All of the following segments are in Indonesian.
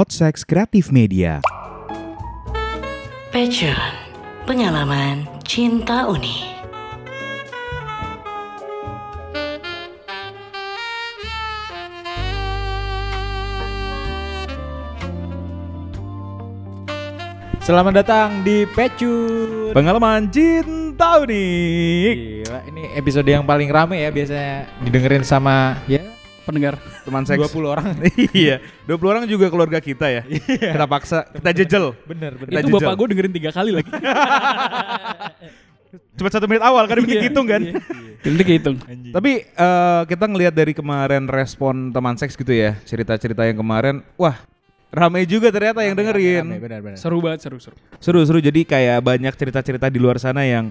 Podsex Kreatif Media. Passion, pengalaman cinta unik. Selamat datang di Pecut. Pengalaman cinta unik. Gila, ini episode yang paling rame ya biasanya didengerin sama ya pendengar Teman seks. 20 orang. iya, 20 orang juga keluarga kita ya. Kita paksa, kita jejel. Bener bener. Kita itu jejel. bapak gue dengerin tiga kali lagi. Cuma satu menit awal kan bikin Iya, hitung kan. iya. Nanti kehitung. Tapi eh, kita ngelihat dari kemarin respon teman seks gitu ya, cerita-cerita yang kemarin, wah ramai juga ternyata yang dengerin. bener bener. Seru banget, seru seru. Seru-seru jadi kayak banyak cerita-cerita di luar sana yang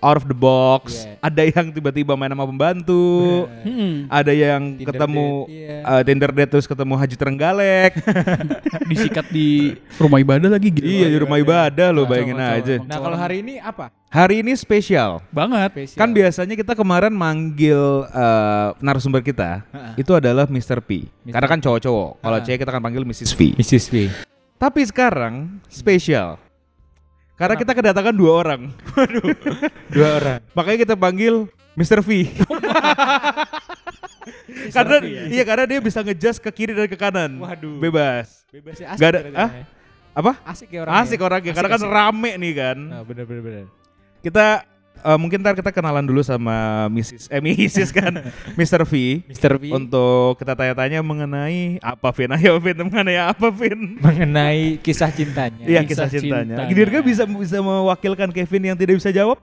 out of the box. Iya. Ada yang tiba-tiba main sama pembantu. Hmm. Ada yang Tinder ketemu date, iya. eh, Tinder date terus ketemu Haji Terenggalek. Disikat di rumah ibadah lagi gitu. iya di rumah ibadah lo bayangin kacau, aja. emang. Nah, kalau hari ini apa? Hari ini spesial. Banget. Spesial. Kan biasanya kita kemarin manggil eh, narasumber kita itu adalah Mr. P. Karena kan cowok-cowok. Kalau cewek kita kan panggil Mrs. P. Mrs. V. Tapi sekarang spesial. Karena kita kedatangan dua orang. Waduh. Dua orang. Makanya kita panggil Mr. V. karena iya karena dia bisa ngejudge ke kiri dan ke kanan. Waduh. Bebas. Bebas ya Gak ada- ah? Apa? Asik ya orang. Asik orangnya karena kan rame nih kan. Nah, bener bener bener. Kita eh, mungkin ntar kita kenalan dulu sama Mrs. Eh Mrs. kan Mr. V. Mr. V Untuk kita tanya-tanya mengenai apa Vin? Ayo Vin, mengenai apa Vin? mengenai kisah cintanya. Iya Kisah kisah cintanya. cintanya. Dirga bisa bisa mewakilkan Kevin yang tidak bisa jawab?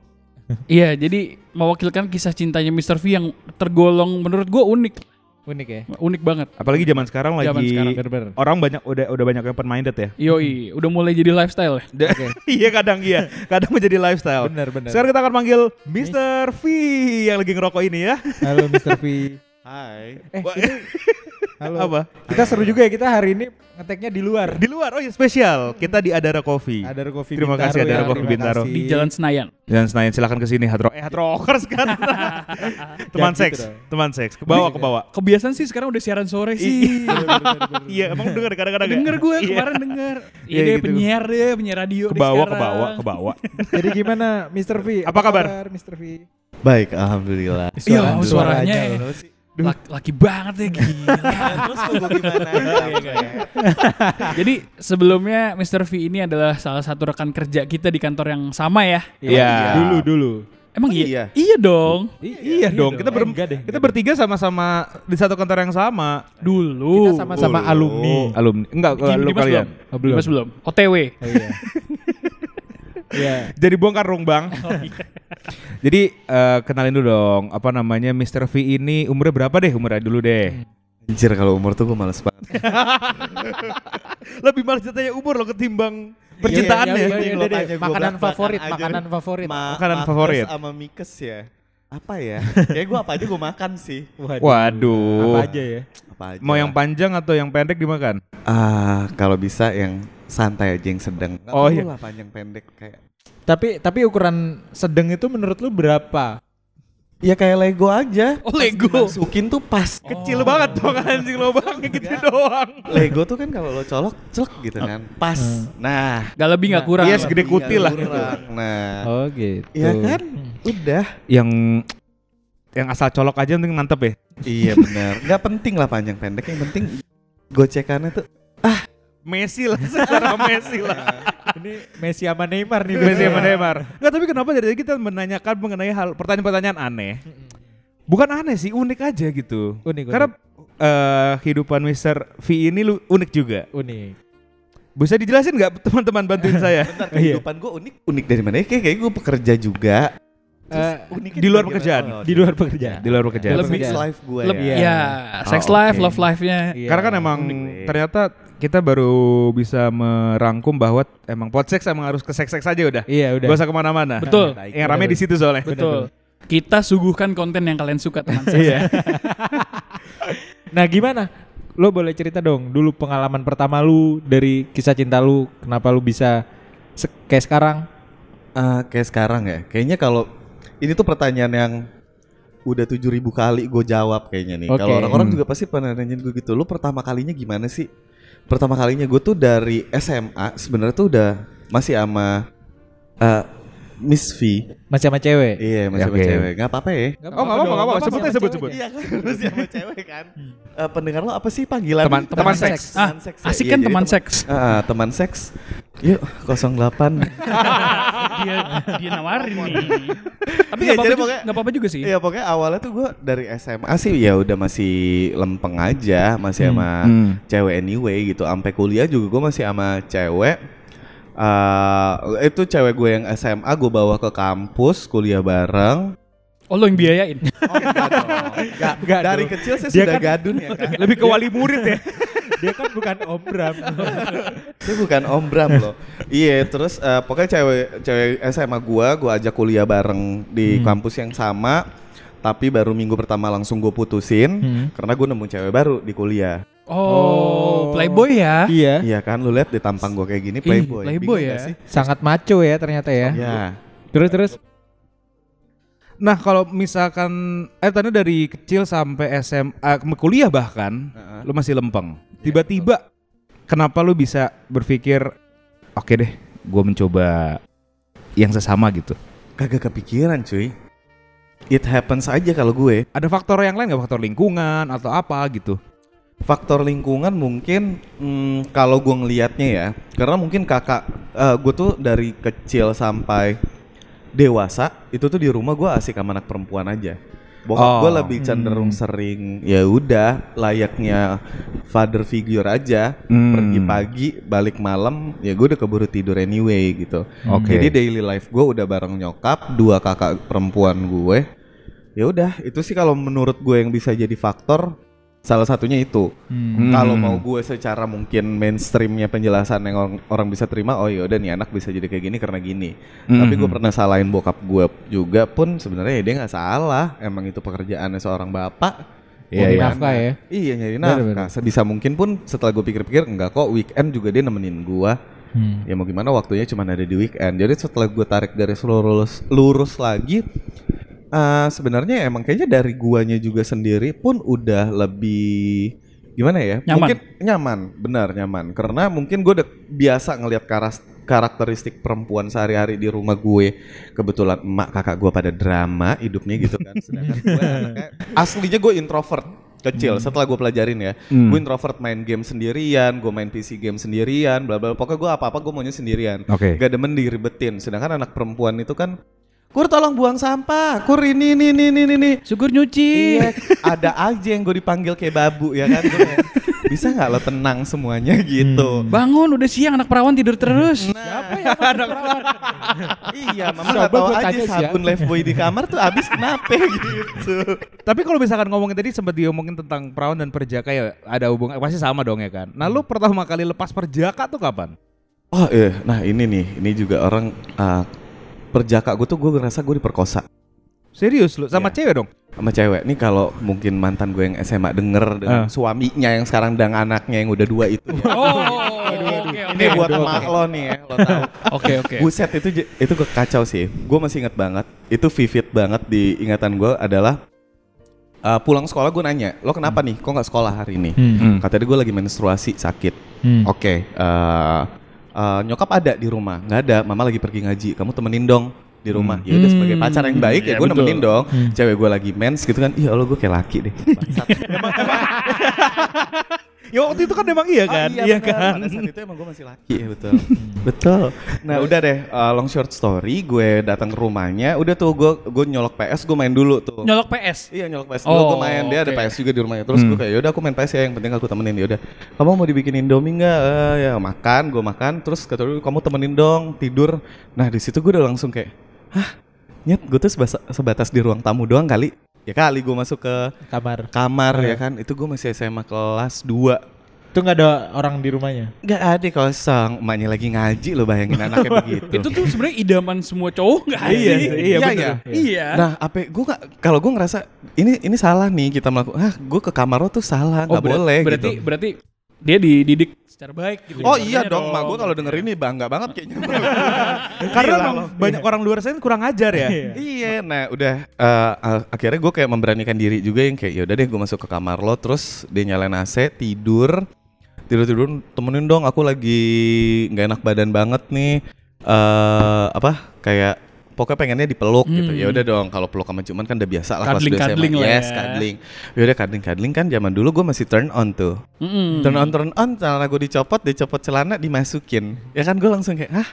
Iya, jadi mewakilkan kisah cintanya Mr. V yang tergolong menurut gue unik. Unik ya. Unik banget. Apalagi zaman sekarang lagi Zaman sekarang, bener-bener. orang banyak udah udah banyak yang open minded ya. Yoi, udah mulai jadi lifestyle ya. iya kadang iya, kadang menjadi lifestyle. Bener bener. Sekarang kita akan panggil Mr. V yang lagi ngerokok ini ya. Halo Mr. V. Hai. Eh, Wah, ini halo. Apa? Kita seru juga ya kita hari ini ngeteknya di luar. Di luar, oh ya spesial. Kita di Adara Coffee. Ada Kopi Terima Bintaro kasih, Adara ya, Coffee Bintaro. Di Jalan Senayan. Dan Senayan silakan ke sini Hard Rock. Eh Hard Rockers kan. teman gitu seks, dong. teman seks. Ke bawah ke bawah. Kebiasaan sih sekarang udah siaran sore sih. Iya, emang denger kadang-kadang ya? denger gue Iya. kemarin denger. Iya, Iya deh gitu. penyiar deh, penyiar radio Ke deh bawah, ke bawah, ke bawah. Jadi gimana Mr. V? Apa kabar? Mr. V? Baik, alhamdulillah. Iya, Suara- suaranya suaranya ya. Laki, laki banget ya gila. Terus mau gua gimana? Jadi sebelumnya Mr. V ini adalah salah satu rekan kerja kita di kantor yang sama ya. Iya. Dulu dulu. Emang Oh, iya? iya. Iya dong. Iya dong, kita ber Eh, deh. kita bertiga sama-sama di satu kantor yang sama. Dulu. Kita sama-sama alumni. Alumni. Enggak, Dimas kalian. belum? Oh, belum. Dimas belum. OTW. Oh, iya. Iya. Jadi bongkar dong, Bang. Jadi eh, kenalin dulu dong, apa namanya Mr. V ini umurnya berapa deh? Umurnya dulu deh. Anjir kalau umur tuh gue males banget. Lebih malas ditanya umur lo ketimbang percintaannya. Iya, iya, iya, iya, iya. gua Makanan favorit, makanan favorit. Ma- Makanan favorit. sama Mikes ya. Apa ya? Kayak gue apa aja gue makan sih. Waduh. Apa aja ya? Apa aja. Mau yang panjang atau yang pendek dimakan? Ah, kalau bisa yang santai aja yang sedang. Nggak Oh, iya. lah panjang pendek kayak. Tapi tapi ukuran sedang itu menurut lu berapa? Ya kayak Lego aja. Oh, Pas Lego. dimasukin tuh pas. Kecil banget dong anjing lubangnya gitu doang. Lego tuh kan kalau lo colok celek gitu kan. Pas. Nah. Gak lebih gak kurang. Iya, segede kutil lah. kurang. Nah. Oh gitu. Iya kan? Udah. Yang yang asal colok aja penting mantep ya. iya benar. Nggak penting lah panjang pendek. Yang penting gocekannya tuh Messi lah secara Messi lah. Ini Messi sama Neymar nih. Messi sama Neymar. Enggak, tapi kenapa dari tadi kita menanyakan mengenai hal pertanyaan-pertanyaan aneh? Bukan aneh sih, unik aja gitu. Unik, Karena eh, kehidupan Mr. V ini lu unik juga. unik. Bisa dijelasin nggak teman-teman bantuin saya? Bentar, Iya. kehidupan gue unik. Unik dari mana? Kayak kayak gue pekerja juga. Eh, uniknya di luar pekerjaan. Oh, Di luar pekerjaan. Di luar pekerjaan. Lebih- sex life gue Lebih, ya. ya, sex Oh, life, love life-nya. Iya. Karena kan emang unik ternyata kita baru bisa merangkum bahwa emang podseks emang harus ke seks-seks aja udah. Iya udah. Gak usah ke mana-mana. Betul. Yang rame di situ soalnya. Betul. Kita suguhkan konten yang kalian suka teman saya. Iya. Nah gimana? Lo boleh cerita dong dulu pengalaman pertama lu dari kisah cinta lu kenapa lu bisa se- kayak sekarang? Ah, kayak sekarang ya. Kayaknya kalau ini tuh pertanyaan yang udah 7000 kali gue jawab kayaknya nih. Oke. Kalau orang-orang Hmm. juga pasti pernah nanyain gue gitu. Lu pertama kalinya gimana sih? pertama kalinya gue tuh dari SMA sebenarnya tuh udah masih sama eh, Miss V. Masih sama cewek. Iya, masih sama Oke. cewek. Nggak apa-apa ya. Oh nggak apa-apa, nggak apa-apa. Sebut aja, sebut, sebut. Iya kan, masih sama cewek kan. Eh, pendengar lo apa sih panggilan? Teman- teman seks. Ah, Teman seks ya? asik Iya, kan jadi teman tem- seks. Ah, teman seks. Yuk, 08. dia dia nawarin nih. Tapi Iya, nggak apa-apa juga- apa-apa juga sih. Iya pokoknya awalnya tuh gue dari SMA sih ya udah masih lempeng aja, masih sama Hmm. cewek anyway gitu. Sampai kuliah juga gue masih sama cewek. Eh itu cewek gue yang SMA gue bawa ke kampus kuliah bareng. Oh lo yang biayain. Oh enggak dong. Enggak, Enggak dari dong. kecil saya Dia sudah kan- gadun ya kan. Lebih ke wali murid ya. Dia kan bukan Om Bram. Saya bukan Om Bram loh. Iya, terus eh, pokoknya cewek cewek SMA gua gua ajak kuliah bareng di kampus yang sama. Tapi baru minggu pertama langsung gue putusin Hmm. karena gue nemu cewek baru di kuliah. Oh, playboy ya. iya. Iya kan, lu lihat di tampang gue kayak gini Ih, playboy. playboy Bingung ya. gak sih? Sangat maco ya ternyata ya. Ya. Terus terus. Nah kalau misalkan eh tadi dari kecil sampai SMA kuliah bahkan Heeh. lu masih lempeng. Tiba-tiba kenapa lu bisa berpikir oke deh, gue mencoba yang sesama gitu. Kagak kepikiran cuy. It happens aja kalau gue. Ada faktor yang lain nggak faktor lingkungan atau apa gitu? Faktor lingkungan mungkin hmm, kalau gue ngelihatnya ya, karena mungkin kakak eh, gue tuh dari kecil sampai dewasa itu tuh di rumah gue asik sama anak perempuan aja. Bokap Oh. gue lebih cenderung sering ya udah layaknya father figure aja. Hmm. Pergi pagi, balik malam, ya gue udah keburu tidur anyway gitu. Oke. Jadi daily life gue udah bareng nyokap, dua kakak perempuan gue. Ya udah, itu sih kalau menurut gue yang bisa jadi faktor salah satunya itu. Hmm. Kalau mau gue secara mungkin mainstreamnya penjelasan yang orang, orang bisa terima, oh ya udah nih anak bisa jadi kayak gini karena gini. Tapi gue Mhm. pernah salahin bokap gue juga pun sebenarnya ya dia nggak salah. Emang itu pekerjaannya seorang bapak. Iya, Nyari iya. nafkah ya. Iya nyari nafkah. Sebisa mungkin pun setelah gue pikir-pikir enggak kok weekend juga dia nemenin gue. Hmm. Ya mau gimana waktunya cuma ada di weekend. Jadi setelah gue tarik garis lurus lurus lagi eh sebenarnya emang kayaknya dari guanya juga sendiri pun udah lebih gimana ya? Nyaman. Mungkin nyaman, benar nyaman. Karena mungkin gue udah biasa ngelihat karas karakteristik perempuan sehari-hari di rumah gue. Kebetulan emak kakak gue pada drama hidupnya gitu kan. Sedangkan gue anaknya aslinya gue introvert kecil setelah gue pelajarin ya Hmm. gue introvert main game sendirian gue main PC game sendirian bla bla pokoknya gue apa apa gue maunya sendirian Oke. gak demen diribetin sedangkan anak perempuan itu kan kur tolong buang sampah kur ini ini ini ini ini Syukur nyuci. iya ada aja yang gue dipanggil kayak babu ya kan bisa nggak lo tenang semuanya gitu Bangun udah siang anak perawan tidur terus. Siapa yang anak perawan? iya mama nggak tahu aja ya. sabun lifebuoy di kamar tuh abis kenapa gitu Tapi kalau misalkan ngomongin tadi sempat diomongin tentang perawan dan perjaka ya ada hubungan pasti sama dong ya kan. Nah lu pertama kali lepas perjaka tuh kapan? oh iya nah ini nih ini juga orang uh, perjaka gue tuh gue ngerasa gue diperkosa Serius lu sama Iya. cewek dong? sama cewek nih kalau mungkin mantan gue yang SMA denger dengan Ah. suaminya yang sekarang dan anaknya yang udah dua itu ya. Oh, oke ini oke. buat emak lo nih ya lo tahu Oke oke. buset itu itu gue kacau sih gue masih inget banget itu vivid banget di ingatan gue adalah uh, pulang sekolah gue nanya lo kenapa nih kok nggak sekolah hari ini Hmm. kata dia gue lagi menstruasi sakit Hmm. oke eh, eh, nyokap ada di rumah. Nggak ada. Mama lagi pergi ngaji. Kamu temenin dong di rumah. Ya udah sebagai pacar yang baik ya Iya, gue betul. nemenin dong. Cewek gue lagi mens gitu kan. Iya Allah gue kayak laki deh. Ya waktu itu kan memang iya kan? Ah, iya, benar. pada saat itu emang gue masih laki. Ya betul. Betul. Nah udah deh uh, long short story gue datang ke rumahnya udah tuh gue gue nyolok PS gue main dulu tuh. Nyolok PS. Iya nyolok PS dulu Oh, gue main dia ada oke. PS juga di rumahnya. Terus gue kayak yaudah aku main PS ya yang penting aku temenin. Ya udah kamu mau dibikin Indomie nggak? Eh, ya makan gue makan. Terus kata dia kamu temenin dong tidur. Nah di situ gue udah langsung kayak hah? Nyet gue tuh sebatas, sebatas di ruang tamu doang kali ya kali gue masuk ke Kamar. kamar ya kan itu gue masih SMA kelas 2 Itu nggak ada orang di rumahnya. Gak ada kosong emaknya lagi ngaji lo bayangin anaknya begitu Itu tuh sebenarnya idaman semua cowok nggak Iya, sih? iya, Iya, bener. iya. Iya. Nah, apa gue nggak kalau gue ngerasa ini ini salah nih kita melakukan ah gue ke kamar lo tuh salah nggak berat- boleh berarti gitu. berarti dia dididik secara baik gitu. Oh iya dong, mak gue kalau denger ini bangga banget kayaknya. Karena emang banyak orang luar sana kurang ajar ya. iya, nah udah eh, eh, akhirnya gue kayak memberanikan diri juga yang kayak ya udah deh gue masuk ke kamar lo terus dia nyalain AC tidur. Tidur-tidur temenin dong aku lagi nggak enak badan banget nih. Eh apa kayak pokoknya pengennya dipeluk gitu Hmm. ya udah dong kalau peluk sama cuman kan udah biasa lah kelas Cuddling- 2 SMA. lah yes ya. cuddling ya udah cuddling cuddling kan zaman dulu gue masih turn on tuh Mm-mm. turn on turn on celana gue dicopot dicopot celana dimasukin ya kan gue langsung kayak hah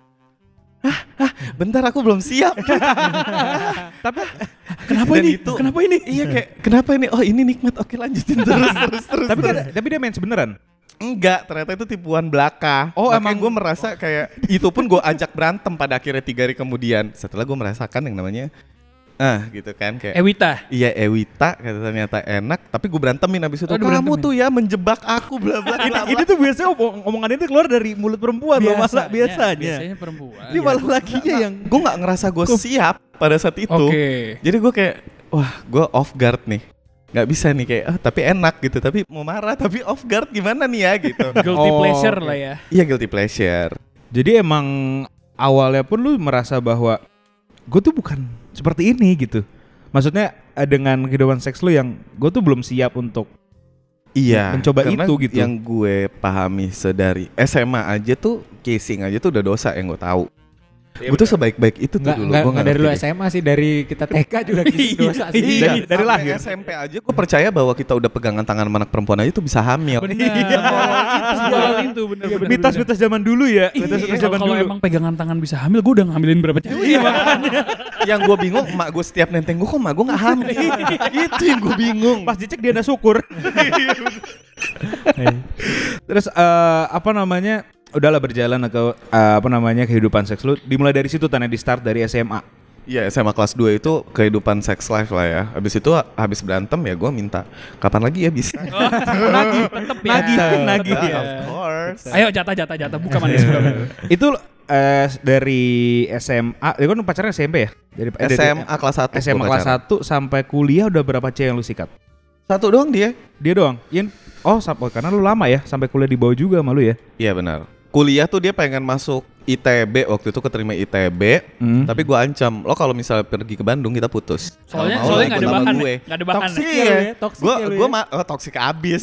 Hah, hah, bentar aku belum siap. Kenapa Dan ini? itu- Kenapa ini? iya kayak kenapa ini? Oh ini nikmat. Oke lanjutin terus terus terus. tapi terus. kan, tapi dia main beneran. Enggak, ternyata itu tipuan belaka. Oh, Makanya emang- gue merasa kayak itu pun gue ajak berantem pada akhirnya tiga hari kemudian. Setelah gue merasakan yang namanya ah gitu kan kayak Ewita. Iya Ewita kata ternyata enak tapi gue berantemin abis itu Oh, kamu tuh ya menjebak aku bla bla bla, bla." ini tuh biasanya omong omongan itu keluar dari mulut perempuan loh masa biasanya. Biasanya perempuan. Ini malah lakinya yang gue nggak ngerasa gue siap pada saat itu Oke. jadi gue kayak wah gue off guard nih nggak bisa nih kayak ah tapi enak gitu tapi mau marah tapi off guard gimana nih ya gitu Guilty Oh, pleasure lah ya. iya guilty pleasure Jadi emang awalnya pun lu merasa bahwa gue tuh bukan seperti ini gitu. Maksudnya eh, dengan kehidupan seks lu yang gue tuh belum siap untuk Iya, mencoba karena itu gitu. Yang gue pahami sedari SMA aja tuh casing aja tuh udah dosa yang gue tahu. Gue tuh sebaik-baik itu tuh Enggak, dulu. enggak, Gua enggak dari lu. SMA sih, dari kita TK juga dosa sih. Iya, Dari- dari sampai lahir. SMP aja gue percaya bahwa kita udah pegangan tangan sama anak perempuan aja tuh bisa hamil. Benar. Soal itu bener bener. mitos-mitos zaman dulu ya. Iya, Mitos-mitos kalau zaman kalau dulu. emang pegangan tangan bisa hamil, gue udah ngambilin berapa cewek. Iya, yang gue bingung, emak gue setiap nenteng gue kok emak gue gak hamil. itu yang gue bingung. Pas dicek dia ada syukur. Terus eh, apa namanya? Udahlah berjalan ke eh, apa namanya kehidupan seks lu dimulai dari situ tanya di start dari SMA. Iya SMA kelas 2 itu kehidupan sex life lah ya. Habis itu habis berantem ya gue minta kapan lagi ya bisa. nagih, Tetep ya. nagih Ah, ya. Of course. Ayo jatah jatah jatah buka manis. Itu eh, dari SMA, ya kan pacarnya SMP ya? Dari dari- SMA kelas 1 SMA kelas 1 sampai kuliah udah berapa cewek yang lu sikat? Satu doang dia. Dia doang. Yang oh sampai karena lu lama ya sampai kuliah di bawah juga sama lu ya. Iya benar. Kuliah tuh dia pengen masuk ITB waktu itu keterima ITB, Hmm. tapi gua ancam lo kalau misalnya pergi ke Bandung kita putus. Soalnya Kalau mau soalnya ikut nggak ada bahan, gue. nggak ada bahan. Toxic Iya, ya lu ya, toxic gua ya lu gua ya. ma- oh, toksik abis.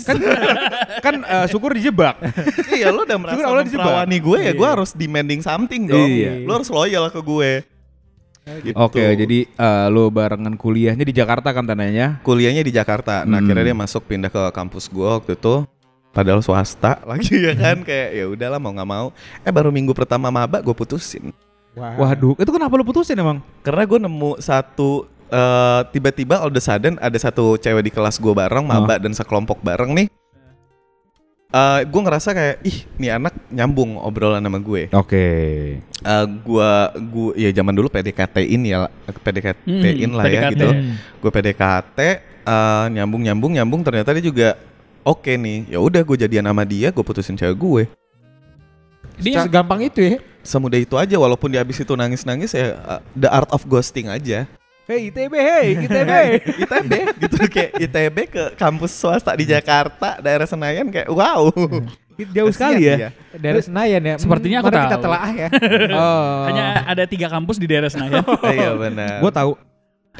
Kan eh, syukur dijebak. iya lo udah merasa Syukur memperawani gue ya, gue harus demanding something dong. Iya. Lo harus loyal ke gue. Gitu. Oke, jadi eh, lu barengan kuliahnya di Jakarta kan tandanya. kuliahnya di Jakarta. Nah, Hmm. akhirnya dia masuk pindah ke kampus gue waktu itu. Padahal swasta lagi ya kan kayak ya udahlah mau nggak mau. Eh baru minggu pertama maba gue putusin. Waduh, itu kenapa lu putusin emang? Karena gue nemu satu eh, tiba-tiba all of a sudden ada satu cewek di kelas gue bareng maba dan sekelompok bareng nih. Eh gue ngerasa kayak ih nih anak nyambung obrolan sama gue. Oke. Eh gua gua ya zaman dulu PDKT-in ya PDKT-in Hmm, lah ya PDKT. gitu. Gue PDKT eh, nyambung nyambung nyambung ternyata dia juga oke nih. Ya udah gue jadian sama dia, gue putusin cewek gue. Dia segampang itu ya. Semudah itu aja walaupun di abis itu nangis-nangis ya eh, the art of ghosting aja. Hey ITB, hey ITB. ITB gitu kayak ITB ke kampus swasta di Jakarta daerah Senayan kayak wow. Jauh sekali ya. dia. Dari Senayan ya. Sepertinya Hmm, aku mari kita tahu. telaah ya. Oh. Hanya ada tiga kampus di daerah Senayan. Iya benar. Gua tahu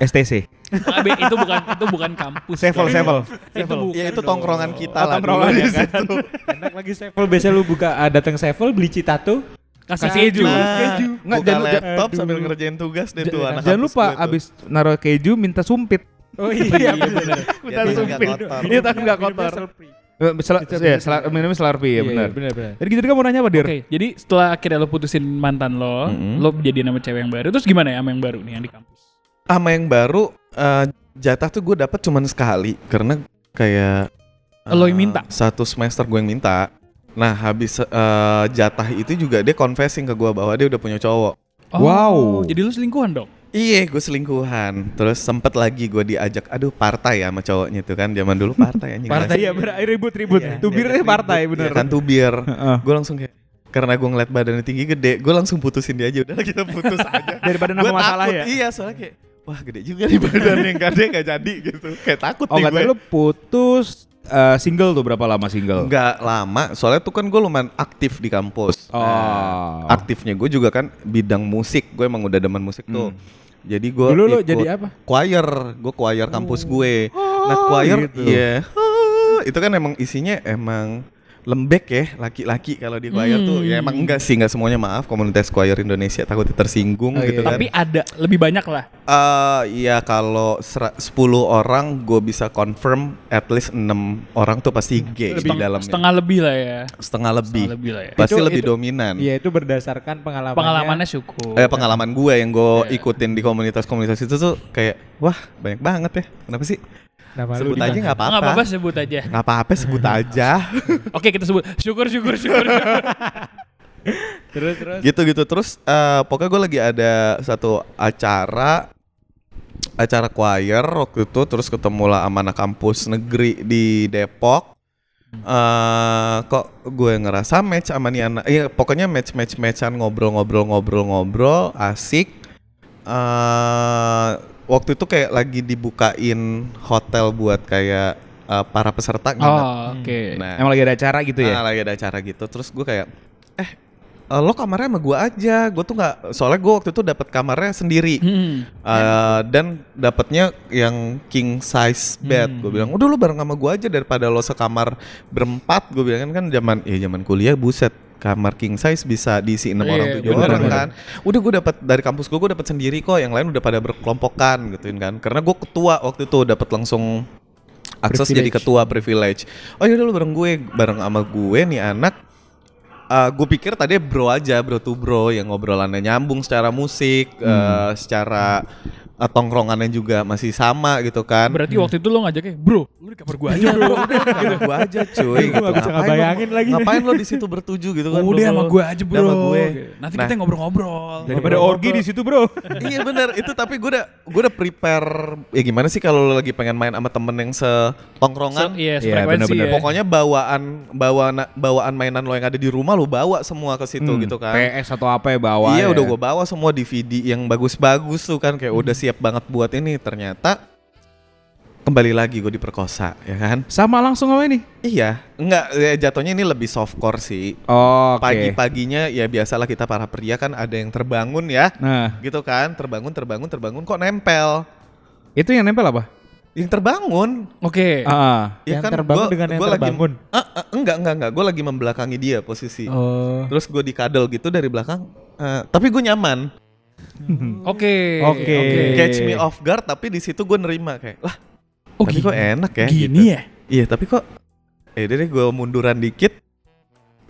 STC. Itu bukan itu bukan kampus. Sevel, sevel. Itu bukan. Ya itu tongkrongan kita Oh, lah tongkrongan dulu ya di kan? situ. Enak lagi Sevel biasa lu buka ah, datang Sevel beli citato. Kasih keju. Nah, Nggak, buka jangan- laptop aduh. sambil ngerjain tugas deh tuh Jangan anak Jangan lupa tuh. abis naruh keju minta sumpit. Oh iya benar. Biar dia nggak kotor. Dia tahu nggak kotor. Eh, sel- ya, sel- minumnya Selarpi ya benar. Benar benar. Tadi gitu kamu nanya apa Dir? Oke, jadi setelah akhirnya lo putusin mantan lo, Mm-mm. lo jadi nama cewek yang baru. Terus gimana ya sama yang baru nih yang di kampus? Sama yang baru eh, jatah tuh gue dapet cuman sekali karena kayak Lo eh, yang minta? Satu semester gue yang minta. Nah habis eh, jatah itu juga dia confessing ke gue bahwa dia udah punya cowok. Wow. Jadi lo selingkuhan dong? Iya, gue selingkuhan. Terus sempet lagi gue diajak, aduh partai ya sama cowoknya tuh kan. Zaman dulu partai anjing. Partai ya ribut-ribut. Iya, Tubirnya diajak partai ribut. bener. Ya kan tubir. Gue langsung kayak karena gue ngeliat badannya tinggi gede, gue langsung putusin dia aja. Udah kita putus aja. Daripada nama masalah takut, ya. Iya, soalnya kayak wah gede juga nih badan yang gede gak jadi gitu. Kayak takut Oh nih gue. lu putus eh, single tuh berapa lama single? Nggak lama, soalnya tuh kan gue lumayan aktif di kampus. Oh. Nah, aktifnya gue juga kan bidang musik. Gue emang udah demen musik tuh. Jadi gue Dulu lu ikut jadi apa? choir, gue choir kampus gue. nah choir, gitu. iya. Ah, itu kan emang isinya emang lembek ya laki-laki kalau di choir tuh ya emang enggak sih enggak semuanya maaf komunitas choir Indonesia takut tersinggung Oh, gitu iya. kan. Tapi ada lebih banyak lah. Eh iya kalau sera- 10 orang gue bisa confirm at least 6 orang tuh pasti gay di Seteng- dalamnya. setengah lebih lah ya. Setengah lebih. Setengah lebih lah ya. Pasti Itu- lebih itu- dominan. Iya itu berdasarkan pengalamannya. Pengalamannya syukur. Eh pengalaman gue yang gue Iya. ikutin di komunitas-komunitas itu tuh kayak wah banyak banget ya. Kenapa sih? Nama Sebut aja nggak Nggak apa-apa. apa-apa sebut aja. Nggak apa-apa sebut aja. Oke kita sebut syukur syukur syukur. Terus terus. gitu-gitu terus eh, pokoknya gue lagi ada satu acara acara choir waktu itu terus ketemu lah sama anak kampus negeri di Depok eh kok gue ngerasa match sama nih anak iya pokoknya match match matchan ngobrol-ngobrol ngobrol-ngobrol asik eh waktu itu kayak lagi dibukain hotel buat kayak eh, para peserta nginep. oh, oke. Nah, Emang lagi ada acara gitu ya? Ah, lagi ada acara gitu. Terus gue kayak, eh eh, lo kamarnya sama gue aja. Gue tuh nggak, soalnya gue waktu itu dapat kamarnya sendiri. Hmm. Eh, dan dapatnya yang king size bed. Gue bilang, udah lo bareng sama gue aja daripada lo sekamar berempat. Gue bilang kan zaman, ya zaman kuliah buset. Kamar king size bisa diisi enam Iya, orang tujuh bener, orang kan. Udah gue dapat dari kampus gue, gue dapat sendiri kok. Yang lain udah pada berkelompokan gituin kan. Karena gue ketua waktu itu dapat langsung akses jadi Privilege. ketua privilege. Oh yaudah lu bareng gue, bareng sama gue nih anak. gue pikir tadi bro aja, bro to bro yang ngobrolannya nyambung secara musik, eh, secara eh, tongkrongannya juga masih sama gitu kan. Berarti waktu itu lo ngajaknya, bro, lu di kamar gua aja bro. Gitu. gue aja cuy gitu. Gua Ngapain ngebayangin lo, lagi. Ngapain lo di situ bertuju gitu kan? Udah sama gue aja bro. Sama gue. Nanti Nah. kita ngobrol-ngobrol. Daripada orgi di situ bro. iya bener itu tapi gue udah gue udah prepare ya gimana sih kalau lo lagi pengen main sama temen yang setongkrongan Se- Iya, Iya, frekuensi bener-bener. ya. Pokoknya bawaan bawaan bawaan mainan lo yang ada di rumah lo bawa semua ke situ Hmm, gitu kan. PS atau apa ya bawa iya ya. udah gue bawa semua DVD yang bagus-bagus tuh kan kayak udah siap banget buat ini ternyata kembali lagi gue diperkosa ya kan. Sama langsung sama ini. Iya, enggak ya, jatuhnya ini lebih softcore sih. Oh, oke. Pagi-paginya ya biasalah kita para pria kan ada yang terbangun ya. Nah, Gitu kan, terbangun terbangun terbangun kok nempel. itu yang nempel apa? Yang terbangun. Oke. Ah, Ya Yang terbangun dengan yang gua lagi- terbangun. Ah, ah, enggak enggak enggak, gue lagi membelakangi dia posisi. Oh. Terus gue dikadel gitu dari belakang. eh, tapi gue nyaman. Oke. Oke. Catch me off guard tapi di situ gue nerima kayak lah. Oh, tapi gini. kok enak ya. Gini gitu. ya? Iya tapi kok. Eh deh gue munduran dikit.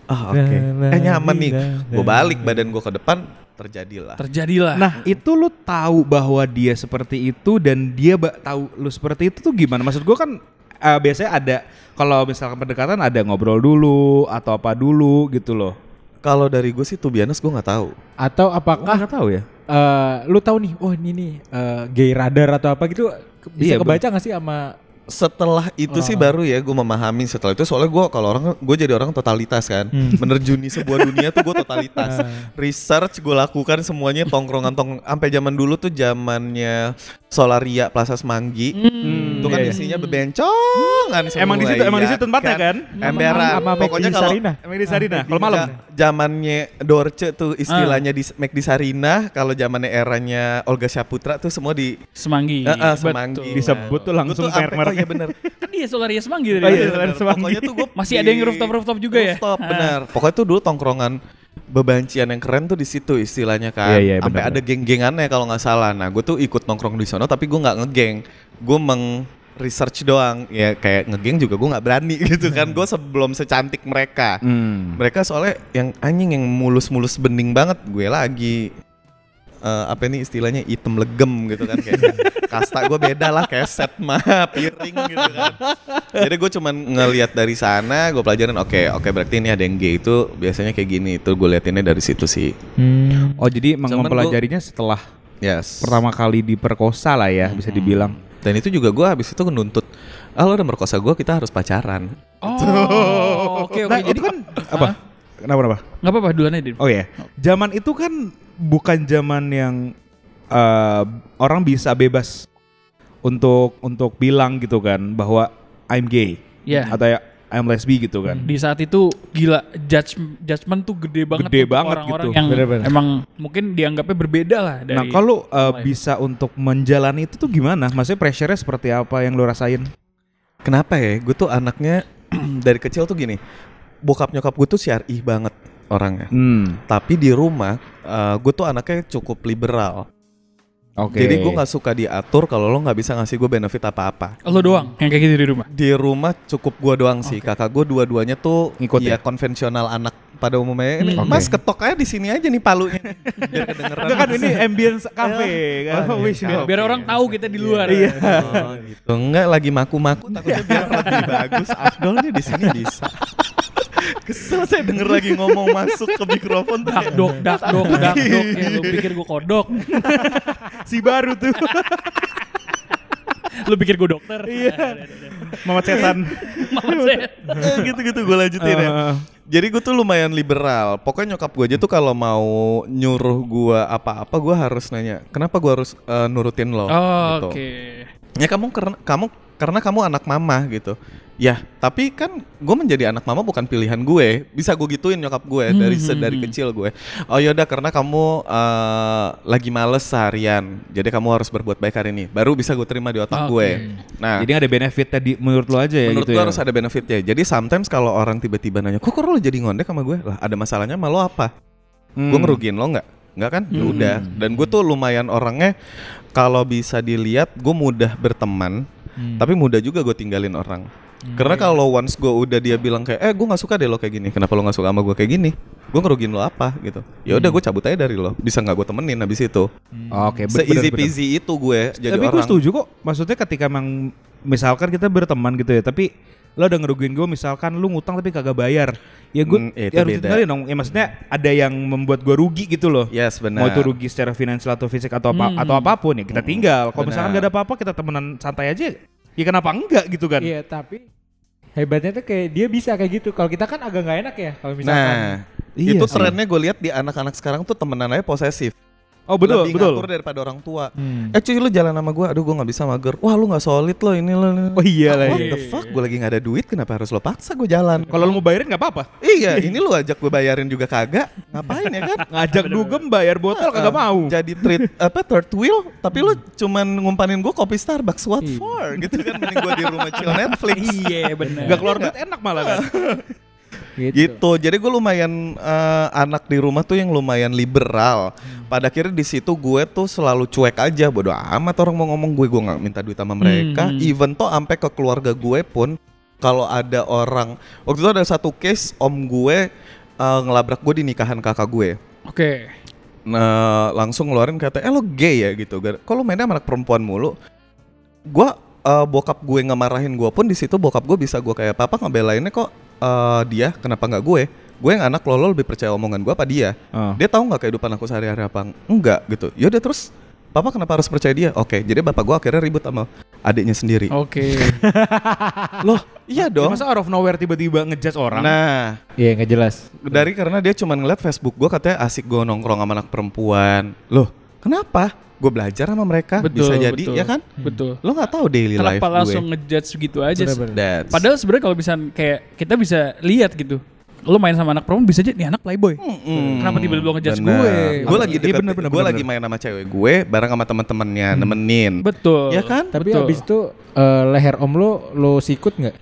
Ah oke. Eh nyaman nih. Gue balik badan gue ke depan terjadilah. Terjadilah. Nah, itu lu tahu bahwa dia seperti itu dan dia ba- tahu lu seperti itu tuh gimana? Maksud gua kan eh, biasanya ada kalau misalkan pendekatan ada ngobrol dulu atau apa dulu gitu loh. Kalau dari gue sih tuh biasa gue nggak tahu. Atau Ah, apakah nggak tahu ya? eh, lu tahu nih, oh ini nih eh, gay radar atau apa gitu bisa Iya, kebaca nggak sih sama Setelah itu sih Oh. baru ya gue memahami setelah itu soalnya gue kalau orang gue jadi orang totalitas kan Hmm. menerjuni sebuah dunia tuh gue totalitas Ah. research gue lakukan semuanya tongkrongan tong sampai zaman dulu tuh zamannya Solaria Plaza Semanggi Hmm, itu kan iya, iya. isinya bebencongan semua Emang di situ, emang di ya situ tempatnya kan? emberan sama Mac pokoknya kalau. Emang di Sarina. Kalau malam. Zamannya Dorce tuh istilahnya di Mac di Sarina kalau zamannya eranya Olga Syaputra tuh semua di Semanggi. Eh, eh, Betul. Semanggi. Disebut tuh langsung ampe- merek-merek. Oh iya bener. Kan dia Solaria Semanggi tadi. Oh iya. Solaria Semanggi. Pokoknya tuh gua Masih di- ada yang rooftop-rooftop juga ya? Rooftop, Ah. benar. Pokoknya tuh dulu tongkrongan bebancian yang keren tuh di situ istilahnya kan. Iya, iya, Sampai benar, ada geng-gengannya kalau nggak salah. Nah, gue tuh ikut nongkrong di sono tapi gue nggak ngegeng. Gue meng research doang. Ya kayak ngegeng juga gue nggak berani gitu kan. Gue sebelum secantik mereka. Hmm. mereka soalnya yang anjing yang mulus-mulus bening banget gue lagi. Eh, apa ini istilahnya? Item legem gitu kan kayak kasta gue beda lah kayak set mah piring gitu kan. Jadi gue cuman ngelihat dari sana gue pelajarin oke oke berarti ini ada yang gay itu biasanya kayak gini. Itu gue liatinnya dari situ sih. Hmm. Oh jadi mempelajarinya setelah yes. pertama kali diperkosa lah ya bisa dibilang. Dan itu juga gue habis itu nuntut ah lo udah merkosa gue kita harus pacaran Oh, oke oke. Nah, Jadi itu kan apa? Kenapa kenapa? nggak apa-apa duluan aja. Oh ya, zaman itu kan bukan zaman yang eh, orang bisa bebas untuk untuk bilang gitu kan bahwa I'm gay Iya. atau ya I'm lesbi gitu kan. Di saat itu gila judge judgement tuh gede banget Gede banget orang-orang gitu. yang Bener-bener. emang mungkin dianggapnya berbeda lah dari Nah kalau lain. bisa untuk menjalani itu tuh gimana? Maksudnya pressure-nya seperti apa yang lo rasain? Kenapa ya? Gue tuh anaknya dari kecil tuh gini. bokap nyokap gue tuh syar'i banget orangnya. Hmm. Tapi di rumah gue tuh anaknya cukup liberal. Oke. Jadi gue nggak suka diatur kalau lo nggak bisa ngasih gue benefit apa-apa. Lo doang yang kayak gitu di rumah. Di rumah cukup gue doang sih. Kakak gue dua-duanya tuh Ngikut ya ya? konvensional anak pada umumnya. Ini Hmm. Mas ketok aja di sini aja nih palunya. Biar kedengeran. Enggak kan ini ambience cafe kan. Oh, Wish iya. nih. Biar orang tahu kita di luar. Iya. Oh, gitu. Enggak lagi maku-maku takutnya biar lebih bagus. Afdol nih di sini bisa. Kesel saya denger lagi ngomong masuk ke mikrofon tuh. Dak dok, dak dok, dak dok. Ya, lu pikir gue kodok. Si baru tuh. Lu pikir gue dokter. Iya. Mamat setan. Mama saya. Eh, gitu-gitu gue lanjutin ya. Eh. Jadi gue tuh lumayan liberal. Pokoknya nyokap gue aja tuh kalau mau nyuruh gue apa-apa gue harus nanya, kenapa gue harus eh, nurutin lo? Oh, gitu. Oke. Ya kamu karena kamu karena kamu anak mama gitu. Ya, tapi kan gue menjadi anak mama bukan pilihan gue. Bisa gue gituin nyokap gue dari Hmm, sedari hmm, kecil gue. Oh yaudah karena kamu eh, lagi males seharian, jadi kamu harus berbuat baik hari ini. Baru bisa gue terima di otak Oke. gue. Nah, Jadi ada benefit tadi menurut lo aja ya menurut gitu gue ya. harus ada benefitnya. Jadi sometimes kalau orang tiba-tiba nanya, kok kok lo jadi ngondek sama gue? Lah ada masalahnya sama lo apa? Hmm. Gue ngerugiin lo nggak? Nggak kan? Ya Hmm. udah. Dan gue tuh lumayan orangnya kalau bisa dilihat gue mudah berteman, Hmm. tapi mudah juga gue tinggalin orang. Hmm. Karena kalau once gue udah dia bilang kayak, eh gue nggak suka deh lo kayak gini. Kenapa lo nggak suka sama gue kayak gini? Gue ngerugiin lo apa gitu? Ya udah Hmm. gue cabut aja dari lo. Bisa nggak gue temenin abis itu? Oke, be- Se easy bener-bener. peasy itu gue jadi tapi gue setuju kok. Maksudnya ketika emang misalkan kita berteman gitu ya, tapi lo udah ngerugiin gue misalkan lu ngutang tapi kagak bayar. Ya gue Hmm, ya ya harus ditinggalin dong. Ya maksudnya ada yang membuat gue rugi gitu loh. Yes benar. Mau itu rugi secara finansial atau fisik atau apa Hmm. atau apa pun ya kita tinggal. Kalau misalkan gak ada apa-apa kita temenan santai aja. Ya kenapa enggak gitu kan? Iya, tapi hebatnya tuh kayak dia bisa kayak gitu. Kalau kita kan agak nggak enak ya kalau misalkan. Nah, Iya itu sih. trennya gue lihat di anak-anak sekarang tuh temenan aja posesif. Oh betul Lebih betul. ngatur daripada orang tua. Hmm. Eh cuy lu jalan sama gue, aduh gue nggak bisa mager. Wah lu nggak solid lo ini lo. Oh iya lah. What iya. the fuck? Gue lagi nggak ada duit, kenapa harus lo paksa gue jalan? Kalau lu mau bayarin nggak apa-apa. Iya, ini lu ajak gue bayarin juga kagak. Ngapain ya kan? Ngajak dugem bayar botol kagak mau. Jadi treat apa third wheel, tapi lu cuman ngumpanin gue kopi Starbucks. What Iya. for? Gitu kan mending gue di rumah chill Netflix. Iya benar. Gak keluar duit enak malah kan. gitu. Jadi gue lumayan eh, anak di rumah tuh yang lumayan liberal. Pada akhirnya di situ gue tuh selalu cuek aja, bodo amat orang mau ngomong gue, gue nggak minta duit sama mereka. Hmm. Even tuh sampai ke keluarga gue pun kalau ada orang waktu itu ada satu case om gue eh, ngelabrak gue di nikahan kakak gue. Oke. Nah, langsung ngeluarin kata, eh lo gay ya gitu. Kalau mainnya sama anak perempuan mulu, gue eh, bokap gue ngemarahin gue pun di situ bokap gue bisa gue kayak papa ngebelainnya kok eh, dia kenapa nggak gue? Gue yang anak lo lo lebih percaya omongan gue apa dia? Oh. Dia tahu nggak kehidupan aku sehari-hari apa? Enggak gitu. Yaudah terus papa kenapa harus percaya dia? Oke, jadi bapak gue akhirnya ribut sama adiknya sendiri. Oke. Loh, iya Ya, dong. masa out of nowhere tiba-tiba ngejudge orang? Nah, Iya nggak jelas. dari karena dia cuma ngeliat Facebook gue katanya asik gue nongkrong sama anak perempuan. Loh, kenapa? Gue belajar sama mereka, Betul, bisa jadi, betul. ya kan? Betul. Lo nggak tahu daily life Kenapa gue. langsung ngejudge gitu aja. That's- Padahal sebenarnya kalau bisa kayak kita bisa lihat gitu. Lo main sama anak perempuan bisa aja nih anak playboy. Mm-mm. Kenapa tiba-tiba lo ngejudge Bener. gue? Gue lagi Iya, deket, bener, bener, gue bener, lagi main sama cewek gue bareng sama teman-temannya nemenin. Betul. Ya kan? Tapi Betul. abis itu eh, leher om lo lo sikut nggak?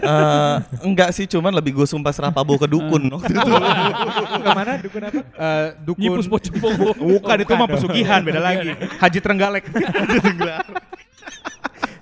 Eh, enggak sih, cuman lebih gue sumpah serapah bawa ke dukun waktu itu. Ke mana dukun apa? Eh, dukun Nyipus pocong. Bukan itu mah pesugihan beda lagi. Haji Trenggalek.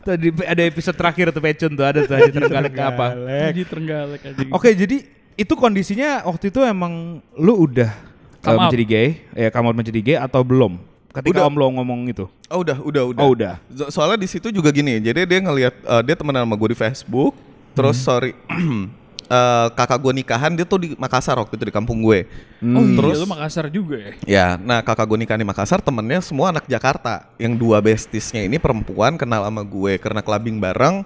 Tadi ada episode terakhir tuh Pecun tuh ada tuh Haji Trenggalek apa. Haji Trenggalek. Oke, jadi itu kondisinya waktu itu emang lu udah Come uh, menjadi gay, ya kamu menjadi gay atau belum? Ketika Udah. om lo ngomong itu. Oh udah, udah, udah. Oh, udah. So- Soalnya di situ juga gini, jadi dia ngelihat eh, dia temenan sama gue di Facebook, terus sorry, eh, kakak gue nikahan dia tuh di Makassar waktu itu di kampung gue. Oh iya, Terus- lo Makassar juga ya. Ya, nah kakak gue nikah di Makassar temennya semua anak Jakarta. Yang dua bestisnya ini perempuan kenal sama gue karena clubbing bareng.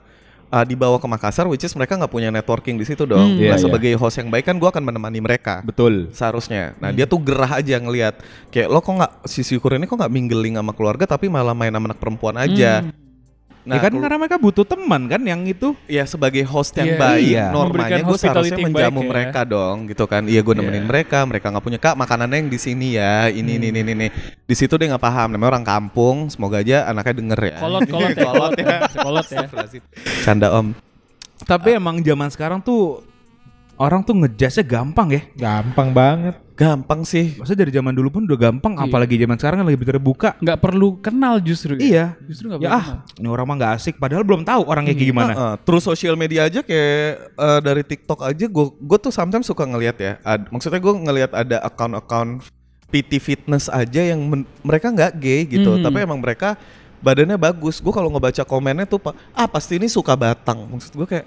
Uh, dibawa ke Makassar, which is mereka nggak punya networking di situ dong. Hmm. Nah, Iya, iya. sebagai host yang baik kan gue akan menemani mereka. Betul. Seharusnya. Nah dia tuh gerah aja ngelihat kayak lo kok nggak si syukur ini kok nggak minggeling sama keluarga tapi malah main sama anak perempuan aja. Hmm. Nah ya kan karena mereka butuh teman kan yang itu. ya sebagai host yang Iya. baik Iya. normanya gue seharusnya menjamu ya. mereka dong gitu kan iya gue nemenin Iya. mereka mereka nggak punya kak makanannya yang di sini ya ini ini ini ini di situ dia nggak paham namanya orang kampung semoga aja anaknya denger ya Kolot, kolot ya, kolot ya. Kolot ya. canda om Tapi emang zaman sekarang tuh orang tuh ngejudge-nya gampang ya. Gampang banget. Gampang sih. Maksudnya dari zaman dulu pun udah gampang, Iya. apalagi zaman sekarang kan lebih terbuka. Nggak perlu kenal justru. ya. Iya. Justru nggak Ya perlu ah, kenal. ini orang mah nggak asik. Padahal belum tahu orangnya kayak gimana. Heeh, terus sosial media aja kayak eh, dari TikTok aja gue gue tuh sometimes suka ngelihat ya. Ad- maksudnya gue ngelihat ada account-account PT fitness aja yang men- mereka nggak gay gitu, Mhm. tapi emang mereka badannya bagus. Gue kalau ngebaca komennya tuh pak, ah pasti ini suka batang. Maksud gue kayak